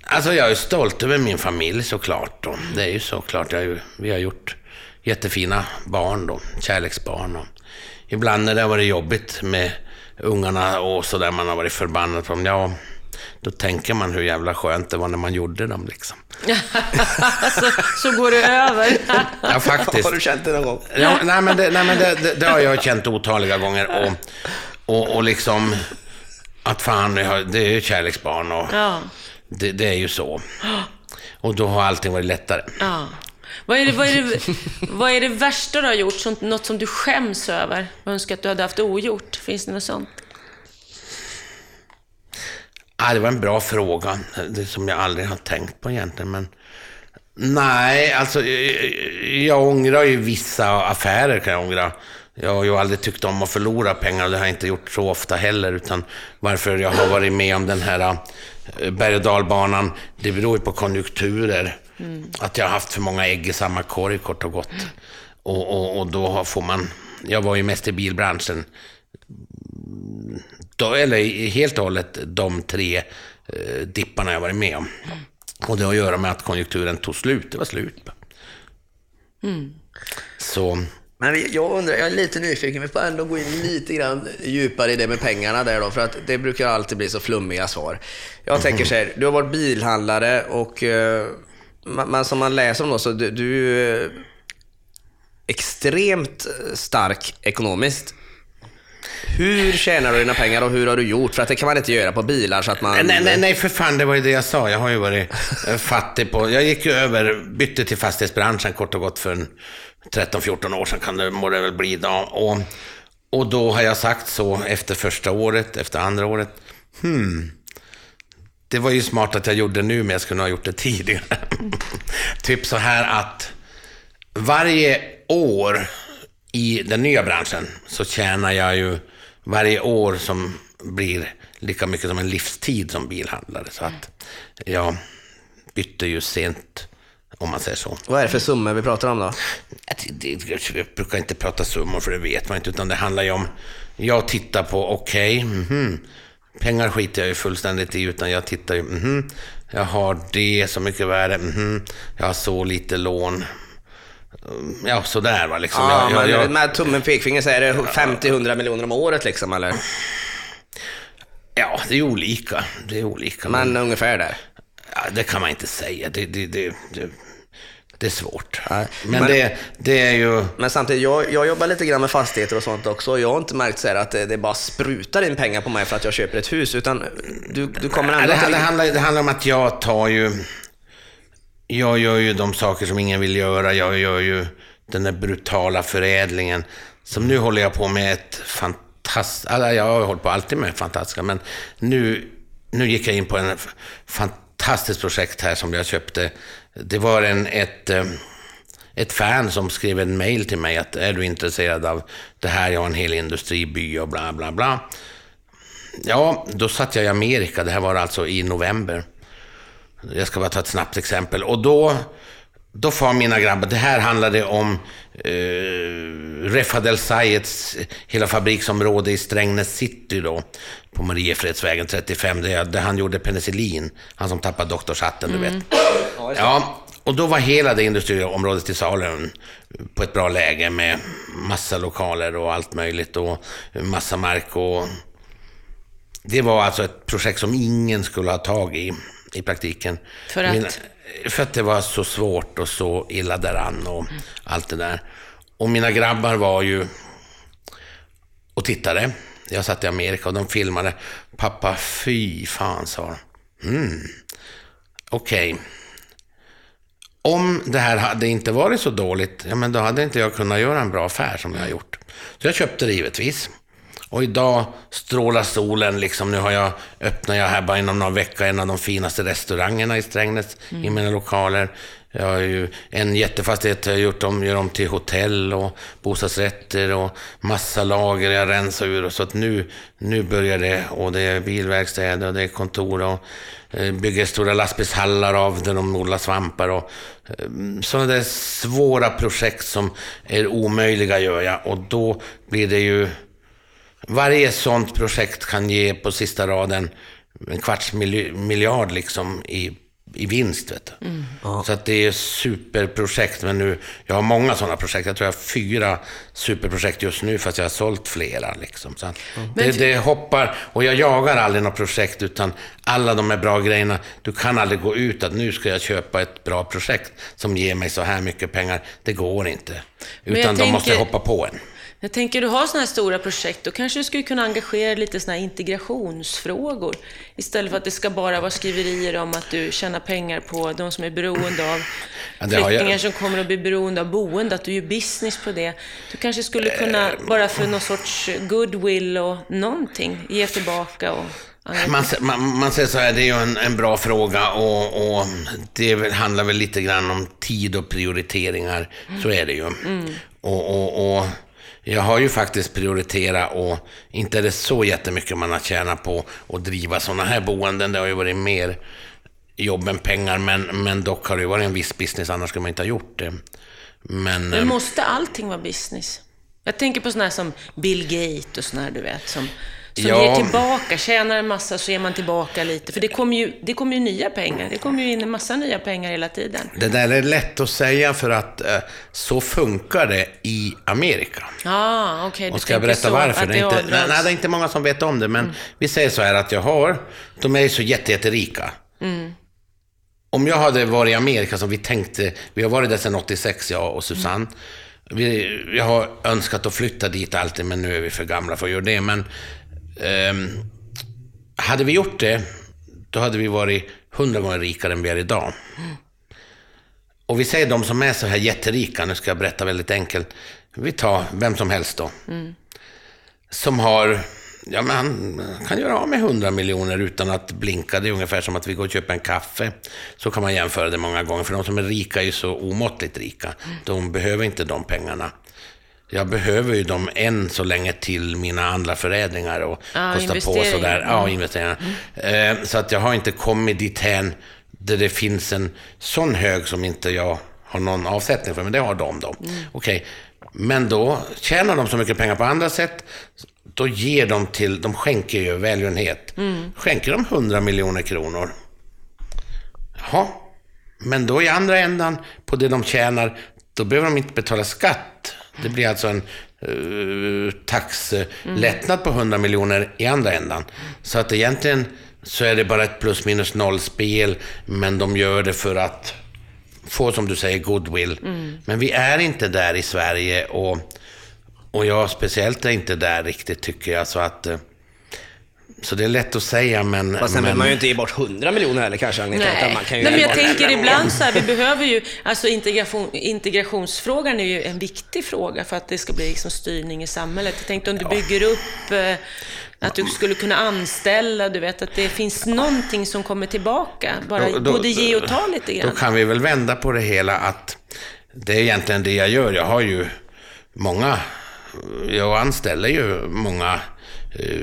S1: Alltså jag är stolt över min familj såklart. Då. Det är ju såklart. Ju- vi har gjort jättefina barn då, kärleksbarn. Och ibland när det har varit jobbigt med ungarna och sådär, man har varit förbannad på dem. Ja, då tänker man hur jävla skönt det var när man gjorde dem liksom.
S2: så, så går det över.
S1: Ja, faktiskt.
S3: Har du känt det någon gång?
S1: Ja, nej, men, det, nej, men det, det, det har jag känt otaliga gånger. Och, och, och liksom, att fan, det är ju kärleksbarn och
S2: Ja.
S1: det, det är ju så. Och då har allting varit lättare.
S2: ja. Vad är, det, vad, är det, vad är det värsta du har gjort? Något som du skäms över? och önskar att du hade haft ogjort? Finns det något sånt?
S1: Ja, det var en bra fråga. Det som jag aldrig har tänkt på egentligen. Men nej, alltså jag, jag ångrar ju vissa affärer kan jag ångra. Jag har ju aldrig tyckt om att förlora pengar och det har jag inte gjort så ofta heller. Utan varför jag har varit med om den här eh, berg och dalbanan, det beror ju på konjunkturer. Att jag har haft för många ägg i samma korg kort och gott. Och, och, och då får man... Jag var ju mest i bilbranschen då, eller helt och hållet de tre eh, dipparna jag varit med om. Och det har att göra med att konjunkturen tog slut. Det var slut. Så,
S3: Men jag undrar, jag är lite nyfiken, vi får ändå gå in lite grann djupare i det med pengarna där då, för att det brukar alltid bli så flummiga svar. Jag tänker så här, du har varit bilhandlare och eh, man, man, som man läser om då, så du, du är extremt stark ekonomiskt. Hur tjänar du dina pengar och hur har du gjort? För att det kan man inte göra på bilar så att man...
S1: Nej, nej, nej, för fan, det var ju det jag sa. Jag har ju varit eh, fattig på... Jag gick ju över, bytte till fastighetsbranschen kort och gott för en 13-14 år sedan kan det, må det väl bli idag. Och, och då har jag sagt så efter första året, efter andra året. Hmm, det var ju smart att jag gjorde det nu, men jag skulle ha gjort det tidigare. typ så här att varje år i den nya branschen så tjänar jag ju varje år som blir lika mycket som en livstid som bilhandlare. Så att jag bytte ju sent, om man säger så.
S3: Vad är det för summor vi pratar om då?
S1: Jag brukar inte prata summor, för det vet man inte, utan det handlar ju om... Jag tittar på, okej, okay, mm, pengar skiter jag ju fullständigt i, utan jag tittar ju, mm, jag har det så mycket värde, mm, jag har så lite lån, Ja, sådär va. Liksom.
S3: Ja,
S1: jag,
S3: men
S1: jag,
S3: med tummen pekfinger så är det 50-100 miljoner om året liksom, eller?
S1: Ja, det är olika. Det är olika.
S3: Men, men ungefär där?
S1: Ja, det kan man inte säga. Det, det, det, det, det är svårt. Nej, men, men, det, det är ju...
S3: Men samtidigt, jag, jag jobbar lite grann med fastigheter och sånt också. Och jag har inte märkt så att det, det, bara sprutar in pengar på mig för att jag köper ett hus. Utan du, du kommer ändå...
S1: Det, det, handlar, det handlar om att jag tar ju jag gör ju de saker som ingen vill göra. Jag gör ju den där brutala förädlingen. Som nu håller jag på med ett fantastiskt... Alltså jag har hållit på alltid med fantastiska, men nu, nu gick jag in på en fantastiskt projekt här som jag köpte. Det var en, ett, ehm, ett fan som skrev en mail till mig att är du intresserad av det här, jag har en hel industriby och bla bla bla. Ja, då satt jag i Amerika, det här var alltså i november. Jag ska bara ta ett snabbt exempel. Och då, då får mina grabbar, det här handlade om eh, Refadel Sayeds hela fabriksområde i Strängnäs city då, på Mariefredsvägen 35, där, där han gjorde penicillin. Han som tappade doktorshatten, mm. du vet. Ja, och då var hela det industriområdet till salu på ett bra läge med massa lokaler och allt möjligt och massa mark och det var alltså ett projekt som ingen skulle ha tag i i praktiken.
S2: För att? Mina,
S1: för att det var så svårt och så illa däran och mm. allt det där. Och mina grabbar var ju och tittade. Jag satt i Amerika och de filmade. Pappa, fy fan, sa de. Mm. Okej. Okay. Om det här hade inte varit så dåligt, ja men då hade inte jag kunnat göra en bra affär som jag har gjort. Så jag köpte det givetvis. Och idag strålar solen liksom. Nu har jag, öppnar jag här bara inom några veckor en av de finaste restaurangerna i Strängnäs mm. i mina lokaler. Jag har ju en jättefastighet, jag har gjort om, gör om till hotell och bostadsrätter och massa lager jag rensar ur. Och så att nu, nu börjar det, och det är bilverkstäder och det är kontor och eh, bygger stora lastbilshallar av där de odlar svampar och eh, sådana där svåra projekt som är omöjliga gör jag. Och då blir det ju varje sånt projekt kan ge på sista raden en kvarts miljard liksom i, i vinst. Vet du. Mm. Så att det är superprojekt. Men nu, jag har många sådana projekt. Jag tror jag har fyra superprojekt just nu, fast jag har sålt flera. Liksom. Så mm. det, det, hoppar, och jag jagar aldrig något projekt, utan alla de här bra grejerna. Du kan aldrig gå ut att nu ska jag köpa ett bra projekt som ger mig så här mycket pengar. Det går inte. Utan de tänker... måste hoppa på en.
S2: Jag tänker, du har sådana här stora projekt, då kanske du skulle kunna engagera lite sådana här integrationsfrågor. Istället för att det ska bara vara skriverier om att du tjänar pengar på de som är beroende av flyktingar jag... som kommer att bli beroende av boende, att du gör business på det. Du kanske skulle kunna, bara för någon sorts goodwill och någonting, ge tillbaka och
S1: man, man, man, säger så här, det är ju en, en bra fråga och, och, det handlar väl lite grann om tid och prioriteringar. Så är det ju. Mm. Och, och, och jag har ju faktiskt prioriterat och inte är det så jättemycket man har tjänat på att driva sådana här boenden. Det har ju varit mer jobb än pengar, men, men dock har det varit en viss business, annars skulle man inte ha gjort det. Men,
S2: men måste allting vara business? Jag tänker på sådana här som Bill Gates och sådana här, du vet, som som ja. ger tillbaka, tjänar en massa så ger man tillbaka lite. För det kommer ju, det kommer ju nya pengar. Det kommer ju in en massa nya pengar hela tiden.
S1: Det där är lätt att säga för att eh, så funkar det i Amerika.
S2: Ah, okay.
S1: Och ska jag berätta varför? Det är, inte, nej, det är inte många som vet om det, men mm. vi säger så här att jag har, de är ju så jätterika. Mm. Om jag hade varit i Amerika som vi tänkte, vi har varit där sedan 86, jag och Susanne. Mm Vi, vi har önskat att flytta dit alltid, men nu är vi för gamla för att göra det. Men ehm, hade vi gjort det, då hade vi varit hundra gånger rikare än vi är idag. Och vi säger de som är så här jätterika, nu ska jag berätta väldigt enkelt. Vi tar vem som helst då. Som har, ja men han kan göra av med 100 miljoner utan att blinka. Det är ungefär som att vi går och köper en kaffe. Så kan man jämföra det många gånger, för de som är rika är ju så omåttligt rika. De behöver inte de pengarna. Jag behöver ju dem än så länge till mina andra förädlingar och
S2: Ja,
S1: kosta på sådär. Ja, investeringar. Eh, så att jag har inte kommit dithän där det finns en sån hög som inte jag har någon avsättning för, men det har de då. Okej, men då tjänar de så mycket pengar på andra sätt, då ger de till, de skänker ju välgörenhet. Skänker de 100 miljoner kronor. Jaha, men då i andra ändan, på det de tjänar, då behöver de inte betala skatt. Det blir alltså en uh, taxlättnad på 100 miljoner i andra ändan. Så att egentligen så är det bara ett plus minus noll-spel, men de gör det för att få, som du säger, goodwill. Men vi är inte där i Sverige och, och jag speciellt är inte där riktigt, tycker jag. Så att... Eh, så det är lätt att säga, men...
S3: Fast sen vill
S1: men
S3: man ju inte ge bort 100 miljoner heller kanske, Agneta. utan
S2: Nej.
S3: Man kan ju
S2: Nej, men jag tänker ibland så här, vi behöver ju, alltså integration, integrationsfrågan är ju en viktig fråga för att det ska bli liksom styrning i samhället. Jag tänkte om du bygger upp eh, att du skulle kunna anställa, du vet att det finns någonting som kommer tillbaka. Bara
S1: Då- då-
S2: både ge och ta lite
S1: Då
S2: grann.
S1: kan vi väl vända på det hela att det är egentligen det jag gör. Jag har ju många, jag anställer ju många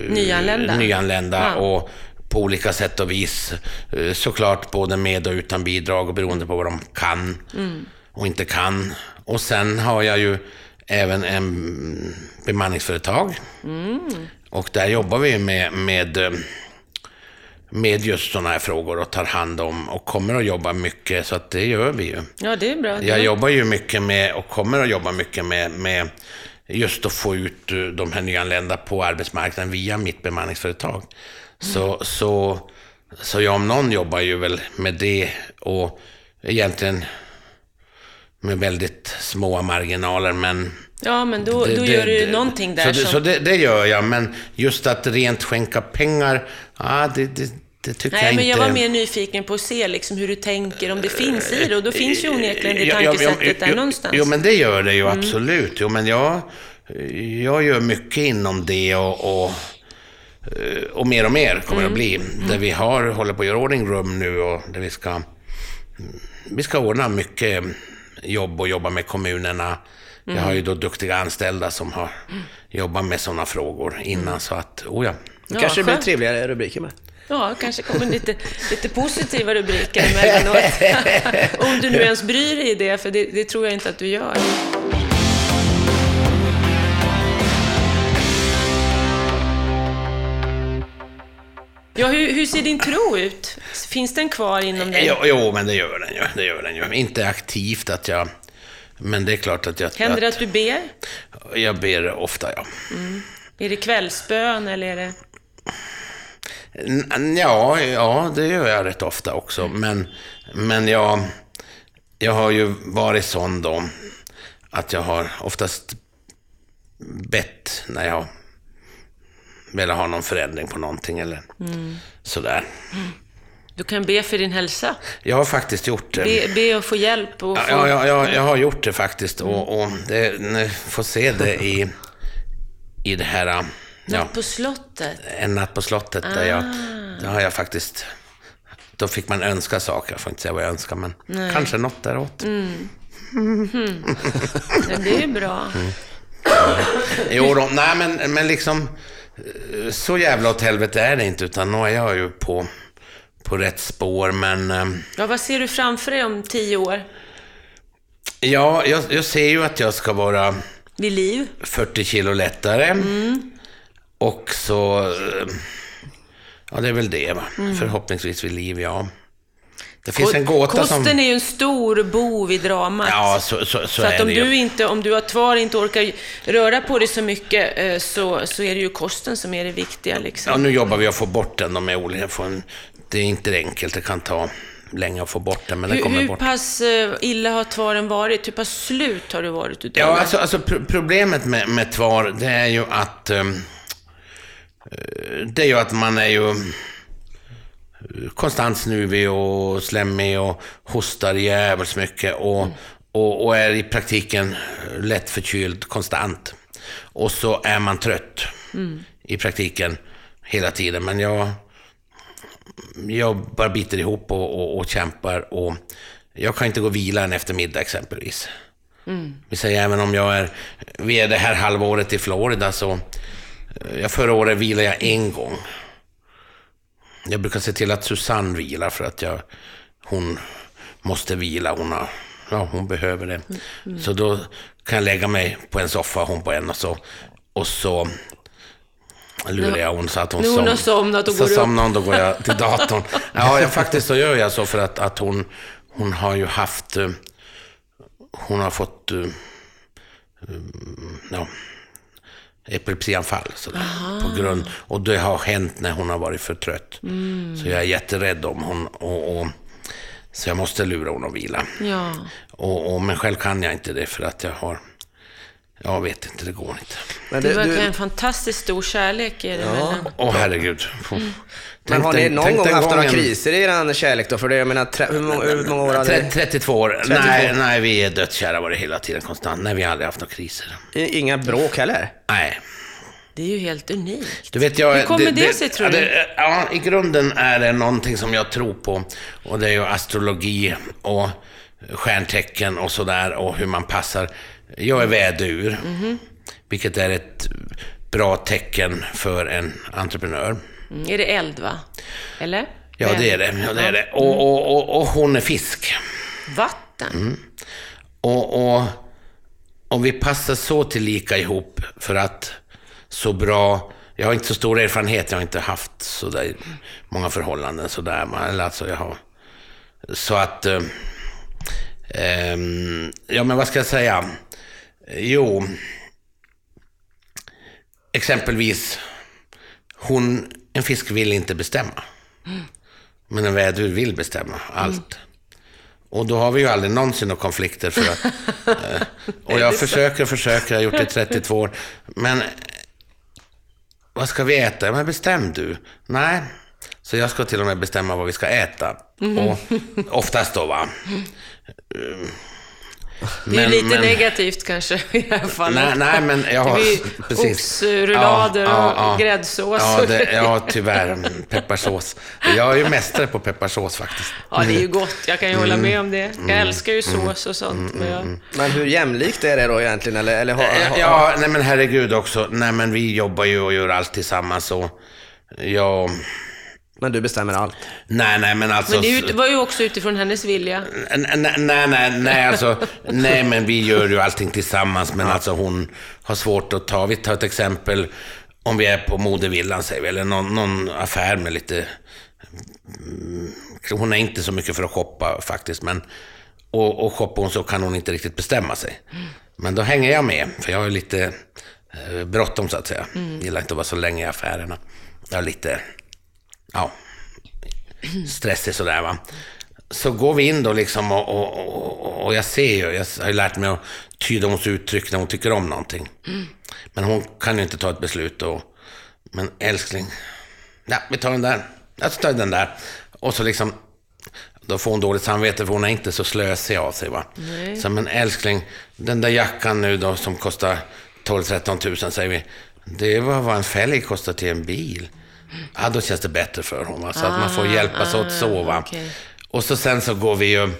S2: Nyanlända.
S1: nyanlända
S2: Ja.
S1: och på olika sätt och vis. eh, Såklart både med och utan bidrag och beroende på vad de kan
S2: Mm.
S1: och inte kan. Och sen har jag ju även en bemanningsföretag.
S2: Mm.
S1: Och där jobbar vi med, med eh, med just sådana här frågor och tar hand om och kommer att jobba mycket, så att det gör vi ju.
S2: Ja, det är bra.
S1: Jag jobbar ju mycket med och kommer att jobba mycket med, med just att få ut eh, de här nyanlända på arbetsmarknaden via mitt bemanningsföretag. Så, så, så jag om någon jobbar ju väl med det och egentligen med väldigt små marginaler, men
S2: Ja, men då, då gör du ju någonting där
S1: så det,
S2: som...
S1: så det, det gör jag, men just att rent skänka pengar, ah, det, det, tycker
S2: Nej,
S1: jag
S2: men
S1: inte...
S2: jag var mer nyfiken på att se liksom hur du tänker, om det finns i det. Och då finns ju onekligen det
S1: Ja, ja,
S2: tankesättet
S1: ja,
S2: där någonstans.
S1: Jo, men det gör det ju absolut. Jo, men jag, jag gör mycket inom det och, och, eh, och mer och mer kommer det att bli. Där vi har, håller på att göra ordning rum nu och där vi ska, vi ska ordna mycket jobb och jobba med kommunerna. Jag har ju då duktiga anställda som har jobbat med sådana frågor innan, så att, oh ja.
S3: Då kanske det blir trevligare rubriker med.
S2: Ja, kanske kommer lite, lite positiva rubriker emellanåt. Om du nu ens bryr dig i det, för det, det tror jag inte att du gör. Ja, hur, hur ser din tro ut? Finns den kvar inom dig?
S1: Jo, jo, men det gör den ju. Det gör den ju. Inte aktivt att jag... Men det är klart att jag...
S2: Händer det att du ber?
S1: Jag ber ofta, ja.
S2: Är det kvällsbön eller är det...
S1: Ja, ja, det gör jag rätt ofta också. Men, men jag, jag har ju varit sån då att jag har oftast bett när jag velat ha någon förändring på någonting eller sådär.
S2: Du kan be för din hälsa.
S1: Jag har faktiskt gjort det.
S2: Be, be och få hjälp och få...
S1: Ja, ja, ja, jag har gjort det faktiskt och, och det, ni får se det i, i det här... Ja,
S2: Natt på slottet.
S1: en natt på slottet där jag...
S2: Ah.
S1: Där har jag faktiskt... Då fick man önska saker. Jag får inte säga vad jag önskar, men kanske något däråt.
S2: Mm. Ja, det är bra.
S1: Mm. Jo då, nej men, men liksom... Så jävla åt helvete är det inte, utan nu är jag ju på, på rätt spår, men... eh,
S2: Ja, vad ser du framför dig om tio år?
S1: Ja, jag, jag ser ju att jag ska vara
S2: Vid liv?
S1: 40 kilo lättare.
S2: Mm.
S1: Och så... eh, Ja, det är väl det?
S2: Mm.
S1: Förhoppningsvis vid liv, ja. Det finns en gåta
S2: Kosten
S1: som...
S2: är ju en stor bov i dramat.
S1: Ja, så, så, så,
S2: så att om
S1: det
S2: du, inte, om du har tvar inte orkar röra på dig så mycket eh, så, så är det ju kosten som är det viktiga. Liksom.
S1: Ja, nu jobbar vi att få bort den. De är olika. Det är inte enkelt. Det kan ta länge att få bort den, men den
S2: Hur,
S1: kommer
S2: hur
S1: bort.
S2: pass eh, illa har tvaren varit? Hur pass slut har du varit utav
S1: Ja, alltså, alltså pro- problemet med, med tvar, det är ju att... eh, det är ju att man är ju eh, konstant snuvig och slemmig och hostar jävligt mycket och, och, och är i praktiken lätt förkyld konstant. Och så är man trött i praktiken hela tiden. Men jag, jag bara biter ihop och, och, och kämpar och jag kan inte gå och vila en eftermiddag exempelvis. Vi säger även om jag är, vi är det här halvåret i Florida så, eh, ja, förra året vilade jag en gång. Jag brukar se till att Susanne vilar för att jag, hon måste vila. Hon, har, ja, hon behöver det. Så då kan jag lägga mig på en soffa, hon på en och så, och så lurar jag hon så att hon
S2: hon
S1: som-
S2: har somnat och
S1: så
S2: går
S1: somnar hon, då går jag till datorn. Ja, jag, faktiskt så gör jag så för att, att hon, hon har ju haft, eh, hon har fått, eh, mm, ja, epilepsianfall. Sådär, på grund, och det har hänt när hon har varit för trött.
S2: Mm.
S1: Så jag är jätterädd om hon. Och, och, så jag måste lura hon att vila.
S2: Ja.
S1: Och, och, men själv kan jag inte det för att jag har, jag vet inte, det går inte.
S3: Men
S2: Det
S3: du,
S2: verkar
S3: du,
S2: en fantastiskt stor kärlek i det mellan.
S1: Åh herregud.
S2: Mm.
S3: Men har ni någon gång haft några kriser i er kärlek då? För det, jag menar, tre, hur, många, hur många år hade
S1: Tre-
S3: ni?
S1: 32 år.
S3: 32.
S1: Nej, nej, vi är dödskära var det hela tiden konstant. Nej, vi har aldrig haft några kriser.
S3: Inga bråk heller?
S1: Nej.
S2: Det är ju helt unikt.
S1: Du vet, jag,
S2: Hur kommer det sig, tror
S1: ja,
S2: du?
S1: det- Ja, i grunden är det någonting som jag tror på. Och det är ju astrologi och stjärntecken och sådär och hur man passar. Jag är vädur,
S2: Mhm.
S1: vilket är ett bra tecken för en entreprenör.
S2: Mm. Är det eld, va? Eller?
S1: Ja, det är det. Ja, det, är det. Och, och, och, och hon är fisk.
S2: Vatten?
S1: Mm. Och, och, och vi passar så tillika ihop för att så bra... Jag har inte så stor erfarenhet, jag har inte haft så där många förhållanden sådär. Eller alltså jag har... Så att... eh, ehm, ja, men vad ska jag säga? Jo... Exempelvis, hon, en fisk vill inte bestämma. Men en vädur vill bestämma allt. Och då har vi ju aldrig någonsin några konflikter för att... eh, och jag försöker och försöker, jag har gjort det i 32 år. Men eh, vad ska vi äta? Men bestäm du. Nej. Så jag ska till och med bestämma vad vi ska äta. Och oftast då va.
S2: Det är
S1: Men-
S2: lite
S1: men-
S2: negativt kanske i det här fallet.
S1: Nej, nej, men jag har...
S2: Det blir
S1: precis.
S2: oxrullader och gräddsås.
S1: Ja, det, ja, tyvärr. Mm, Pepparsås. Jag är ju mästare på pepparsås faktiskt.
S2: Ja, det är ju gott. Jag kan ju hålla
S1: Mm.
S2: med om det. Jag älskar ju sås och sånt. Men jag...
S3: Men hur jämlikt är det då egentligen? Eller, eller har,
S1: Ja,
S3: har,
S1: Ja, nej men herregud också. Nej men vi jobbar ju och gör allt tillsammans och jag...
S3: Men du bestämmer allt?
S1: Nej, nej men alltså...
S2: Men det var ju också utifrån hennes vilja.
S1: Nej, nej, nej, nej, alltså, nej, men vi gör ju allting tillsammans, men alltså hon har svårt att ta. Vi tar ett exempel, om vi är på modevillan, säger vi, eller någon, någon affär med lite... mm, Hon är inte så mycket för att shoppa faktiskt, men... Och, och shoppar hon så kan hon inte riktigt bestämma sig. Men då hänger jag med, för jag har lite eh, bråttom så att säga. Gillar inte att vara så länge i affärerna. Jag är lite... Ja, stressig sådär va. Så går vi in då liksom och, och, och, och jag ser ju, jag har ju lärt mig att tyda hennes uttryck när hon tycker om någonting. Men hon kan ju inte ta ett beslut och, men älskling, ja vi tar den där, jag tar den där. Och så liksom, då får hon dåligt samvete för hon är inte så slösig av sig va. Så men älskling, den där jackan nu då som kostar 12-13 tusen säger vi, det var vad en fälg kostar till en bil. Ja, då känns det bättre för honom. Så att man får hjälpas åt så. Va?
S2: okej.
S1: Och så sen så går vi ju...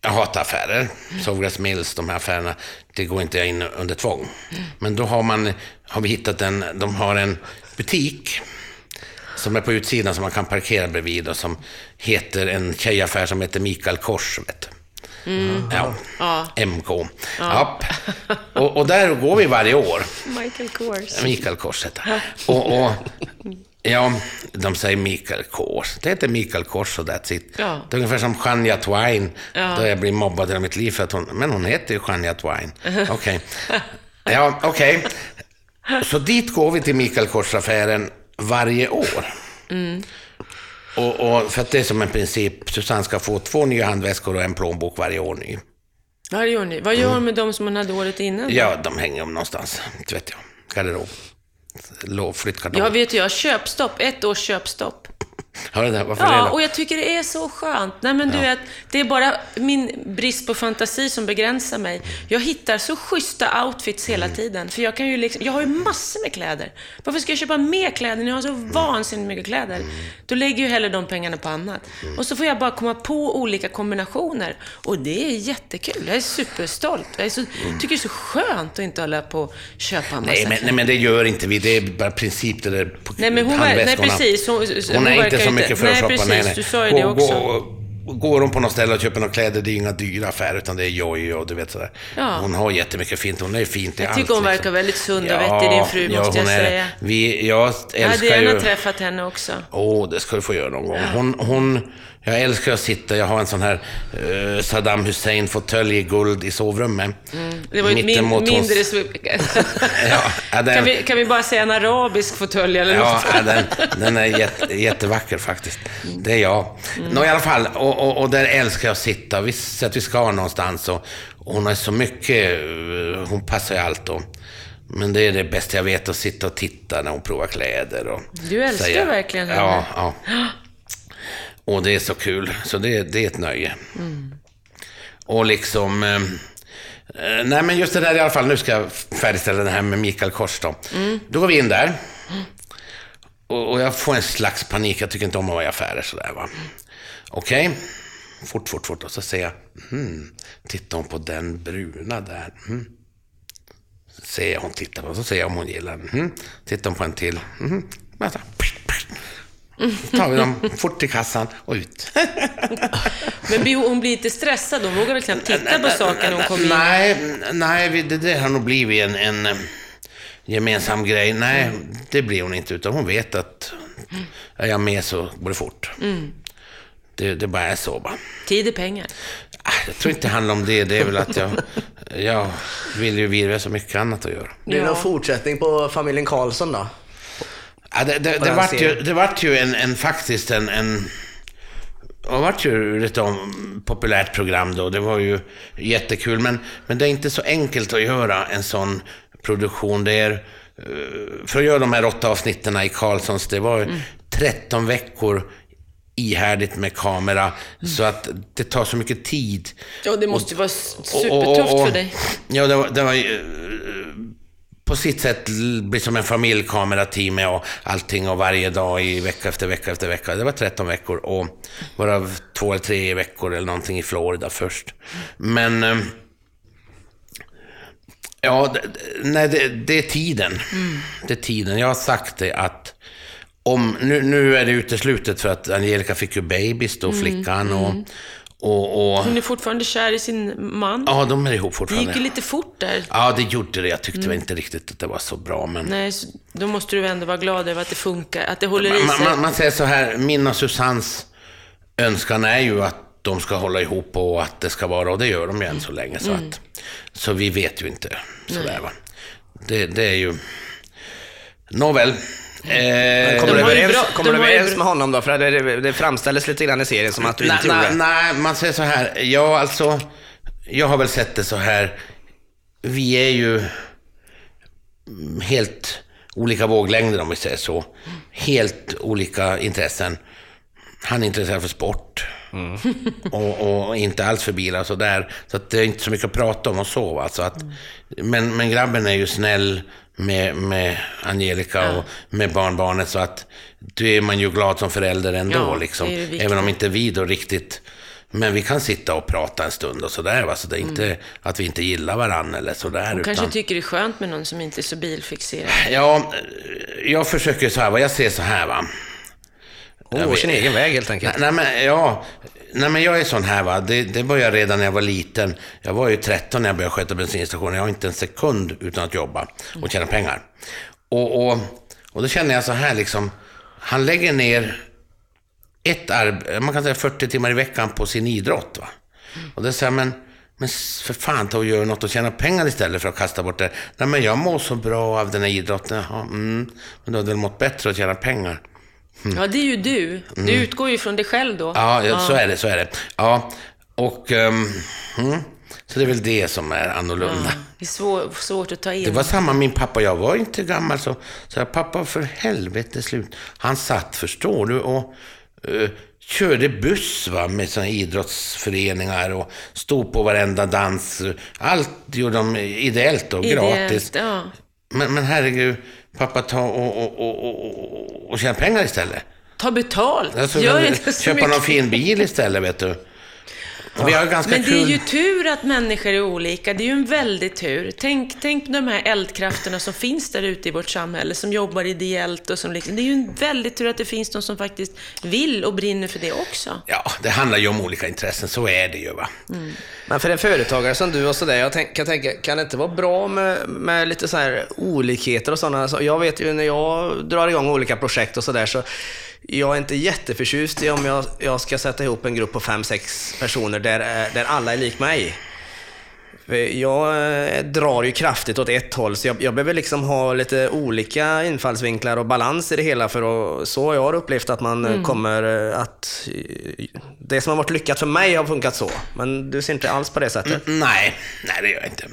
S1: Jag hatar affärer. Sovgräs Mills, de här affärerna. Det går inte in under tvång. Men då har, man, har vi hittat en... De har en butik som är på utsidan som man kan parkera bredvid och som heter en tjejaffär som heter Mikael Kors. Vet du. Ja.
S2: Ja.
S1: MK. Ja. Och, och där går vi varje år.
S2: Michael Kors.
S1: Mikael Kors heter och, och Ja, de säger Mikael Kors. Det heter Mikael Kors och that's it.
S2: Ja.
S1: Det är ungefär som Shania Twain,
S2: Ja.
S1: då jag blir mobbad hela mitt liv för att hon... Men hon heter ju Shania Twain. Okej. Ja, okej. Så dit går vi till Mikael Kors-affären varje år. Och, och för att det är som en princip, Susanne ska få två nya handväskor och en plånbok varje år ny.
S2: Det gör ni. Vad gör hon med de som hon hade året innan?
S1: Ja, de hänger om någonstans, inte vet jag. Garderob. Låg, flyttkartong.
S2: Jag vet ju, jag har köpstopp. Ett års köpstopp.
S1: Har du det? Varför det
S2: Ja,
S1: då?
S2: och jag tycker det är så skönt. Nej, men du vet, det är bara min brist på fantasi som begränsar mig. Jag hittar så schyssta outfits hela
S1: Mm.
S2: tiden. För jag kan ju liksom, jag har ju massor med kläder. Varför ska jag köpa mer kläder när jag har så
S1: Mm.
S2: vansinnigt mycket kläder? Då lägger jag hellre de pengarna på annat.
S1: Mm.
S2: Och så får jag bara komma på olika kombinationer. Och det är jättekul. Jag är superstolt. Jag är så, tycker det är så skönt att inte hålla på och köpa en massa
S1: Mm. Nej men, nej, men det gör inte vi. Det är bara princip det där på
S2: Nej, men hon ver- nej, precis. Hon-
S1: Hon,
S2: hon
S1: är inte så
S2: inte-
S1: mycket för att
S2: nej,
S1: shoppa.
S2: precis.
S1: Nej, nej.
S2: Du sa ju det också.
S1: Går, går hon på något ställe och köper några kläder, det är inga dyra affärer, utan det är joj och du vet sådär.
S2: Ja.
S1: Hon har jättemycket fint. Hon är fint i
S2: Jag
S1: allt.
S2: tycker hon
S1: liksom.
S2: verkar väldigt sund och vettig, din fru, måste
S1: hon
S2: jag
S1: är
S2: säga.
S1: Vi, jag
S2: Jag hade
S1: älskar
S2: gärna
S1: ju...
S2: träffat henne också.
S1: Åh, det ska du få göra någon gång. Hon, hon, jag älskar att sitta, jag har en sån här eh, Saddam Hussein-fåtölj i guld i sovrummet.
S2: Det var ju min,
S1: hos-
S2: mindre... så-
S1: Ja, den,
S2: kan, vi, kan vi bara säga en arabisk fåtölj eller
S1: Ja,
S2: något?
S1: den, den är jätte, jättevacker faktiskt. Det är jag. Nå, i alla fall, och, och, och där älskar jag att sitta. Vi säger att vi ska någonstans och, och hon har så mycket, eh, hon passar ju allt då. Men det är det bästa jag vet, att sitta och titta när hon provar kläder. Och
S2: Du älskar verkligen henne.
S1: Ja, ja. Och det är så kul, så det, det är ett nöje. Och liksom... Eh, eh, nej men just det där i alla fall, nu ska jag färdigställa det här med Mikael Kors då. Då går vi in där. Och, och jag får en slags panik, jag tycker inte om att vara i affärer sådär va. Okej, fort, fort, fort. Och så säger jag, hmm, tittar hon på den bruna där? Hmm. Ser jag hon tittar på, så ser jag om hon gillar den. Hmm. Tittar hon på en till. Hmm. Vänta. Så tar vi dem fort till kassan och ut.
S2: Men blir hon blir inte stressad? Hon vågar väl knappt titta på saker när hon kommer in?
S1: Nej, nej vi- det, det har nog blivit en, en eh, gemensam grej. Nej, det blir hon inte, utan hon vet att är jag med så går det fort. Det, det bara är så bara.
S2: Tid är pengar.
S1: Ah, Jag tror inte det handlar om det. Det är väl att jag, jag vill ju vidare så mycket annat att göra.
S3: Blir det
S2: Ja.
S3: någon fortsättning på familjen Karlsson då?
S1: Ja, det, det, det, vart ju, det vart ju en, en faktiskt en... en det vart ju ett populärt program då. Det var ju jättekul. Men, men det är inte så enkelt att göra en sån produktion. Det är, eh, för att göra de här åtta avsnitten i Karlssons, det var ju 13 veckor ihärdigt med kamera. Så att det tar så mycket tid.
S2: Ja, det måste ju vara s-
S1: Och- och-
S2: supertufft
S1: och-
S2: för dig.
S1: Ja, det var, det var ju, eh, på sitt sätt blir som en familjekamerateam och allting och varje dag i vecka efter vecka efter vecka. Det var 13 veckor och varav två eller tre veckor eller någonting i Florida först. Men... eh, Ja, det, nej, det, det är tiden. Det är tiden. Jag har sagt det att om, nu, nu är det uteslutet för att Angelica fick ju babys då, flickan. Och, och, och,
S2: Hon är fortfarande kär i sin man.
S1: ja, de är ihop
S2: Det
S1: fortfarande.
S2: gick ju lite fort där.
S1: Ja, det gjorde det. Jag tyckte väl inte riktigt att det var så bra, men...
S2: Nej, då måste du ändå vara glad över att det funkar, att det håller i
S1: Man,
S2: sig.
S1: man, man säger så här, min och Susannes önskan är ju att de ska hålla ihop och att det ska vara, och det gör de ju än så länge. Så, att, så vi vet ju inte sådär va. Det, det är ju... Nåväl. Eh,
S3: Kommer du överens, kommer du överens med honom då? För det, det, framställdes lite grann i serien som att du inte gjorde det.
S1: nej, man säger så här. Ja, alltså, jag har väl sett det så här. Vi är ju mm, helt olika våglängder om vi säger så. Helt olika intressen. Han är intresserad för sport. och, och inte alls för bilar och sådär. Så att det är inte så mycket att prata om och så. va. Så att, men, men grabben är ju snäll med, med Angelica och med barnbarnet. Så att då är man ju glad som förälder ändå.
S2: Ja,
S1: liksom. Även om inte vi då riktigt... Men vi kan sitta och prata en stund och sådär. Va? Så det är inte att vi inte gillar varandra eller sådär.
S2: Hon
S1: utan...
S2: kanske tycker det är skönt med någon som inte är så bilfixerad.
S1: Ja, jag försöker så här, va? jag ser så här va.
S3: Hon går sin egen väg helt enkelt.
S1: Nej, men, ja, nej, men jag är sån här va. Det, det började redan när jag var liten. Jag var ju 13 när jag började sköta bensinstationen. Jag har inte en sekund utan att jobba och tjäna pengar. Och, och, och då känner jag så här liksom. Han lägger ner ett arb- man kan säga 40 timmar i veckan på sin idrott. Va? Och det säger men, men för fan ta och gör något och tjäna pengar istället för att kasta bort det. Nej men jag mår så bra av den här idrotten. Jaha, mm, men du hade väl mått bättre att tjäna pengar?
S2: Ja, det är ju du. Du utgår ju från dig själv då.
S1: Ja, ja, så är det, så är det. Ja, och... ehm, mm, så det är väl det som är annorlunda.
S2: Det är svår, svårt att ta in.
S1: Det var samma, min pappa, jag var inte gammal så, så jag, pappa för helvete slut. Han satt, förstår du, och eh, körde buss va, med såna idrottsföreningar och stod på varenda dans. Allt gjorde de ideellt och
S2: Ideellt,
S1: gratis.
S2: Ja.
S1: Men, men herregud, pappa ta och, och, och, och, tjäna pengar istället.
S2: Ta betalt.
S1: Alltså,
S2: Gör inte så
S1: köpa
S2: mycket.
S1: någon fin bil istället, vet du. Vi har ganska
S2: Men det
S1: kul.
S2: är ju tur att människor är olika. Det är ju en väldig tur. Tänk, tänk på de här eldkrafterna som finns där ute i vårt samhälle, som jobbar ideellt och som liksom, Det är ju en väldig tur att det finns de som faktiskt vill och brinner för det också.
S1: Ja, det handlar ju om olika intressen, så är det ju va.
S3: Men för en företagare som du och sådär, jag tänk, kan tänka, kan det inte vara bra med, med lite så här olikheter och sådana? Så jag vet ju när jag drar igång olika projekt och sådär så jag är inte jätteförtjust i om jag, jag ska sätta ihop en grupp på fem, sex personer där, eh, där alla är lik mig. Jag eh, drar ju kraftigt åt ett håll, så jag, jag behöver liksom ha lite olika infallsvinklar och balans i det hela. För att, så har jag upplevt att man eh, kommer eh, att... Det som har varit lyckat för mig har funkat så. Men du ser inte alls på det sättet.
S1: Nej, nej det gör jag inte.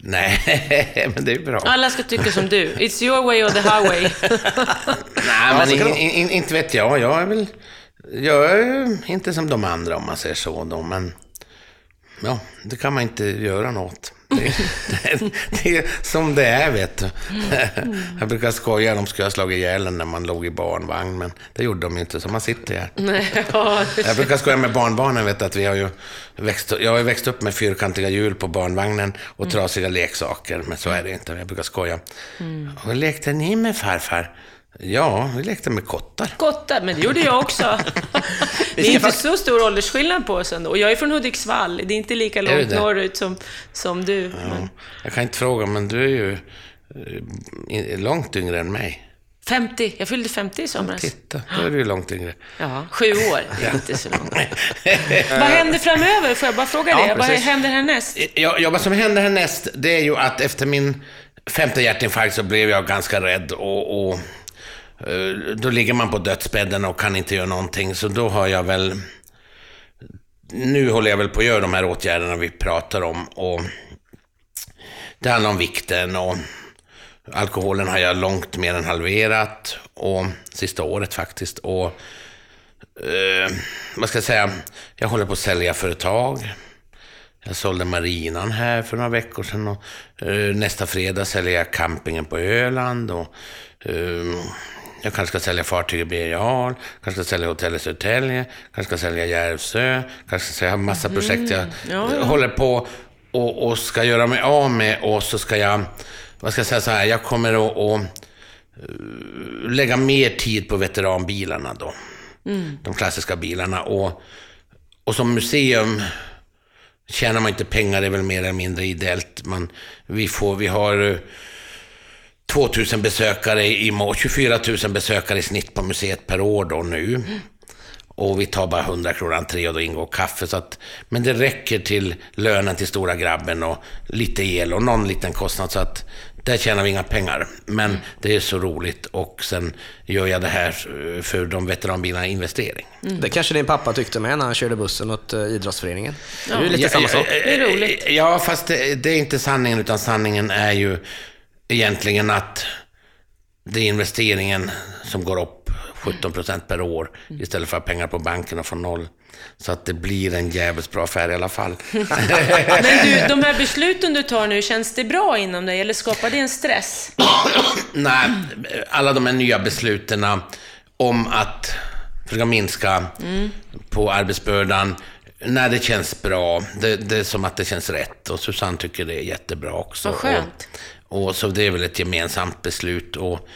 S1: Nej, men det är bra.
S2: Alla ska tycka som du. It's your way or the highway.
S1: Nej, men in,
S3: det
S1: in, inte vet jag. Jag är väl... Jag är inte som de andra om man säger så då, men... Ja, det kan man inte göra något. Det, det, det är som det är, vet du. Jag brukar skoja, de skulle ha slagit ihjäl en när man låg i barnvagn, men det gjorde de inte, så man sitter här.
S2: Nej, ja.
S1: Jag brukar skoja med barnbarnen, vet du, att vi har ju växt, jag har ju växt upp med fyrkantiga hjul på barnvagnen och trasiga leksaker, men så är det inte. Jag brukar skoja. Vad lekte ni med farfar? Ja, vi lekte med kottar.
S2: Kottar, men det gjorde jag också. Det är inte så stor åldersskillnad på oss ändå. Och jag är från Hudiksvall. Det är inte lika långt norrut som, som du.
S1: Ja,
S2: Men
S1: jag kan inte fråga, men du är ju eh, långt yngre än mig.
S2: 50. Jag fyllde 50 i somras.
S1: Titta, då är du ju långt yngre.
S2: Ja, sju år. Det är inte så långt. Vad händer framöver? Får jag bara fråga
S3: Ja,
S2: det? Vad
S3: precis.
S2: händer härnäst?
S1: Ja, ja, vad som händer härnäst, det är ju att efter min femte hjärtinfarkt så blev jag ganska rädd och, och Eh, då ligger man på dödsbädden och kan inte göra någonting. Så då har jag väl... Nu håller jag väl på att göra de här åtgärderna vi pratar om. Och det handlar om vikten och alkoholen har jag långt mer än halverat. Och sista året faktiskt. Och eh, vad ska jag säga? Jag håller på att sälja företag. Jag sålde marinan här för några veckor sedan och eh, nästa fredag säljer jag campingen på Öland och eh, jag kanske ska sälja fartyget Birger Jarl, kanske ska sälja hotellet Södertälje, kanske ska sälja Järvsö, kanske ska ha massa projekt jag
S2: Ja,
S1: eh, håller på och, och ska göra mig av med och så ska jag, vad ska jag säga så här, jag kommer att, att eh, lägga mer tid på veteranbilarna då. De klassiska bilarna och, och som museum tjänar man inte pengar, det är väl mer eller mindre ideellt. Man, vi, får, vi har eh, 2000 besökare i må- 24 000 besökare i snitt på museet per år då nu. Och vi tar bara 100 kronor entré och då ingår kaffe. Så att, men det räcker till lönen till stora grabben och lite el och någon liten kostnad. Så att där tjänar vi inga pengar. Men det är så roligt och sen gör jag det här eh, för de veteranbilarna investering.
S3: Det kanske din pappa tyckte med när han körde bussen åt eh, idrottsföreningen. Det är lite
S1: Ja,
S3: samma
S1: ja,
S3: sak.
S1: ja,
S2: Det är roligt.
S1: Ja, fast det, det är inte sanningen, utan sanningen är ju egentligen att det är investeringen som går upp 17 procent per år istället för att pengar på banken och få noll. Så att det blir en jävligt bra affär i alla fall.
S2: Men du, de här besluten du tar nu, känns det bra inom dig eller skapar det en stress?
S1: Nej, alla de här nya besluten om att försöka minska på arbetsbördan. Nej, det känns bra. Det, det är som att det känns rätt. Och Susanne tycker det är jättebra också.
S2: Vad skönt.
S1: Och, och så det är väl ett gemensamt beslut. Och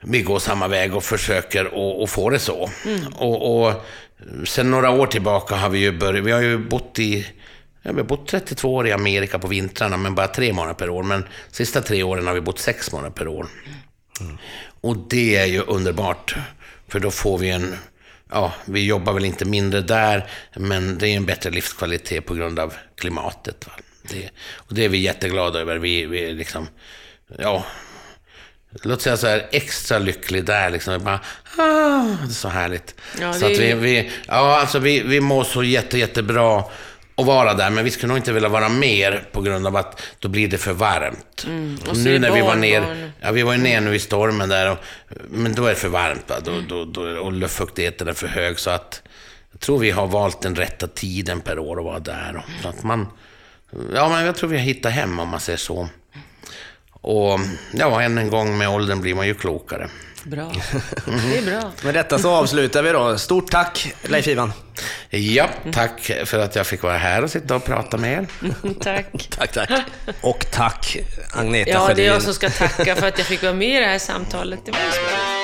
S1: vi går samma väg och försöker att- att få det så. Och, och sen några år tillbaka har vi ju börjat, vi har ju bott i Ja, vi har bott 32 år i Amerika på vintrarna, men bara tre månader per år. Men sista tre åren har vi bott sex månader per år. Och det är ju underbart, för då får vi en... Ja, vi jobbar väl inte mindre där, men det är en bättre livskvalitet på grund av klimatet. Va? Det, och det är vi jätteglada över. Vi, vi är liksom... Ja, låt säga så här, extra lycklig där. Liksom. Bara, ah, det är så härligt.
S2: Ja,
S1: så
S2: det
S1: att vi, vi, ja, alltså vi, vi mår så jätte, jättebra att vara där, men vi skulle nog inte vilja vara mer på grund av att då blir det för varmt.
S2: Mm, och
S1: nu
S2: är
S1: när vi var ner,
S2: barn.
S1: ja, vi var ju ner nu i stormen där, och, men då är det för varmt va? Då, då, då, och luftfuktigheten är för hög, så att jag tror vi har valt den rätta tiden per år att vara där. Och, så att man, ja, men jag tror vi har hittat hem om man säger så. Och ja, än en gång med åldern blir man ju klokare.
S2: Bra. Det är bra.
S3: Med detta så avslutar vi då. Stort tack Leif Ivan.
S1: Ja, tack för att jag fick vara här och sitta och prata med er.
S2: Tack.
S3: Tack, tack. Och tack Agneta
S2: Ja, det är jag som ska tacka för att jag fick vara med i det här samtalet. Det var.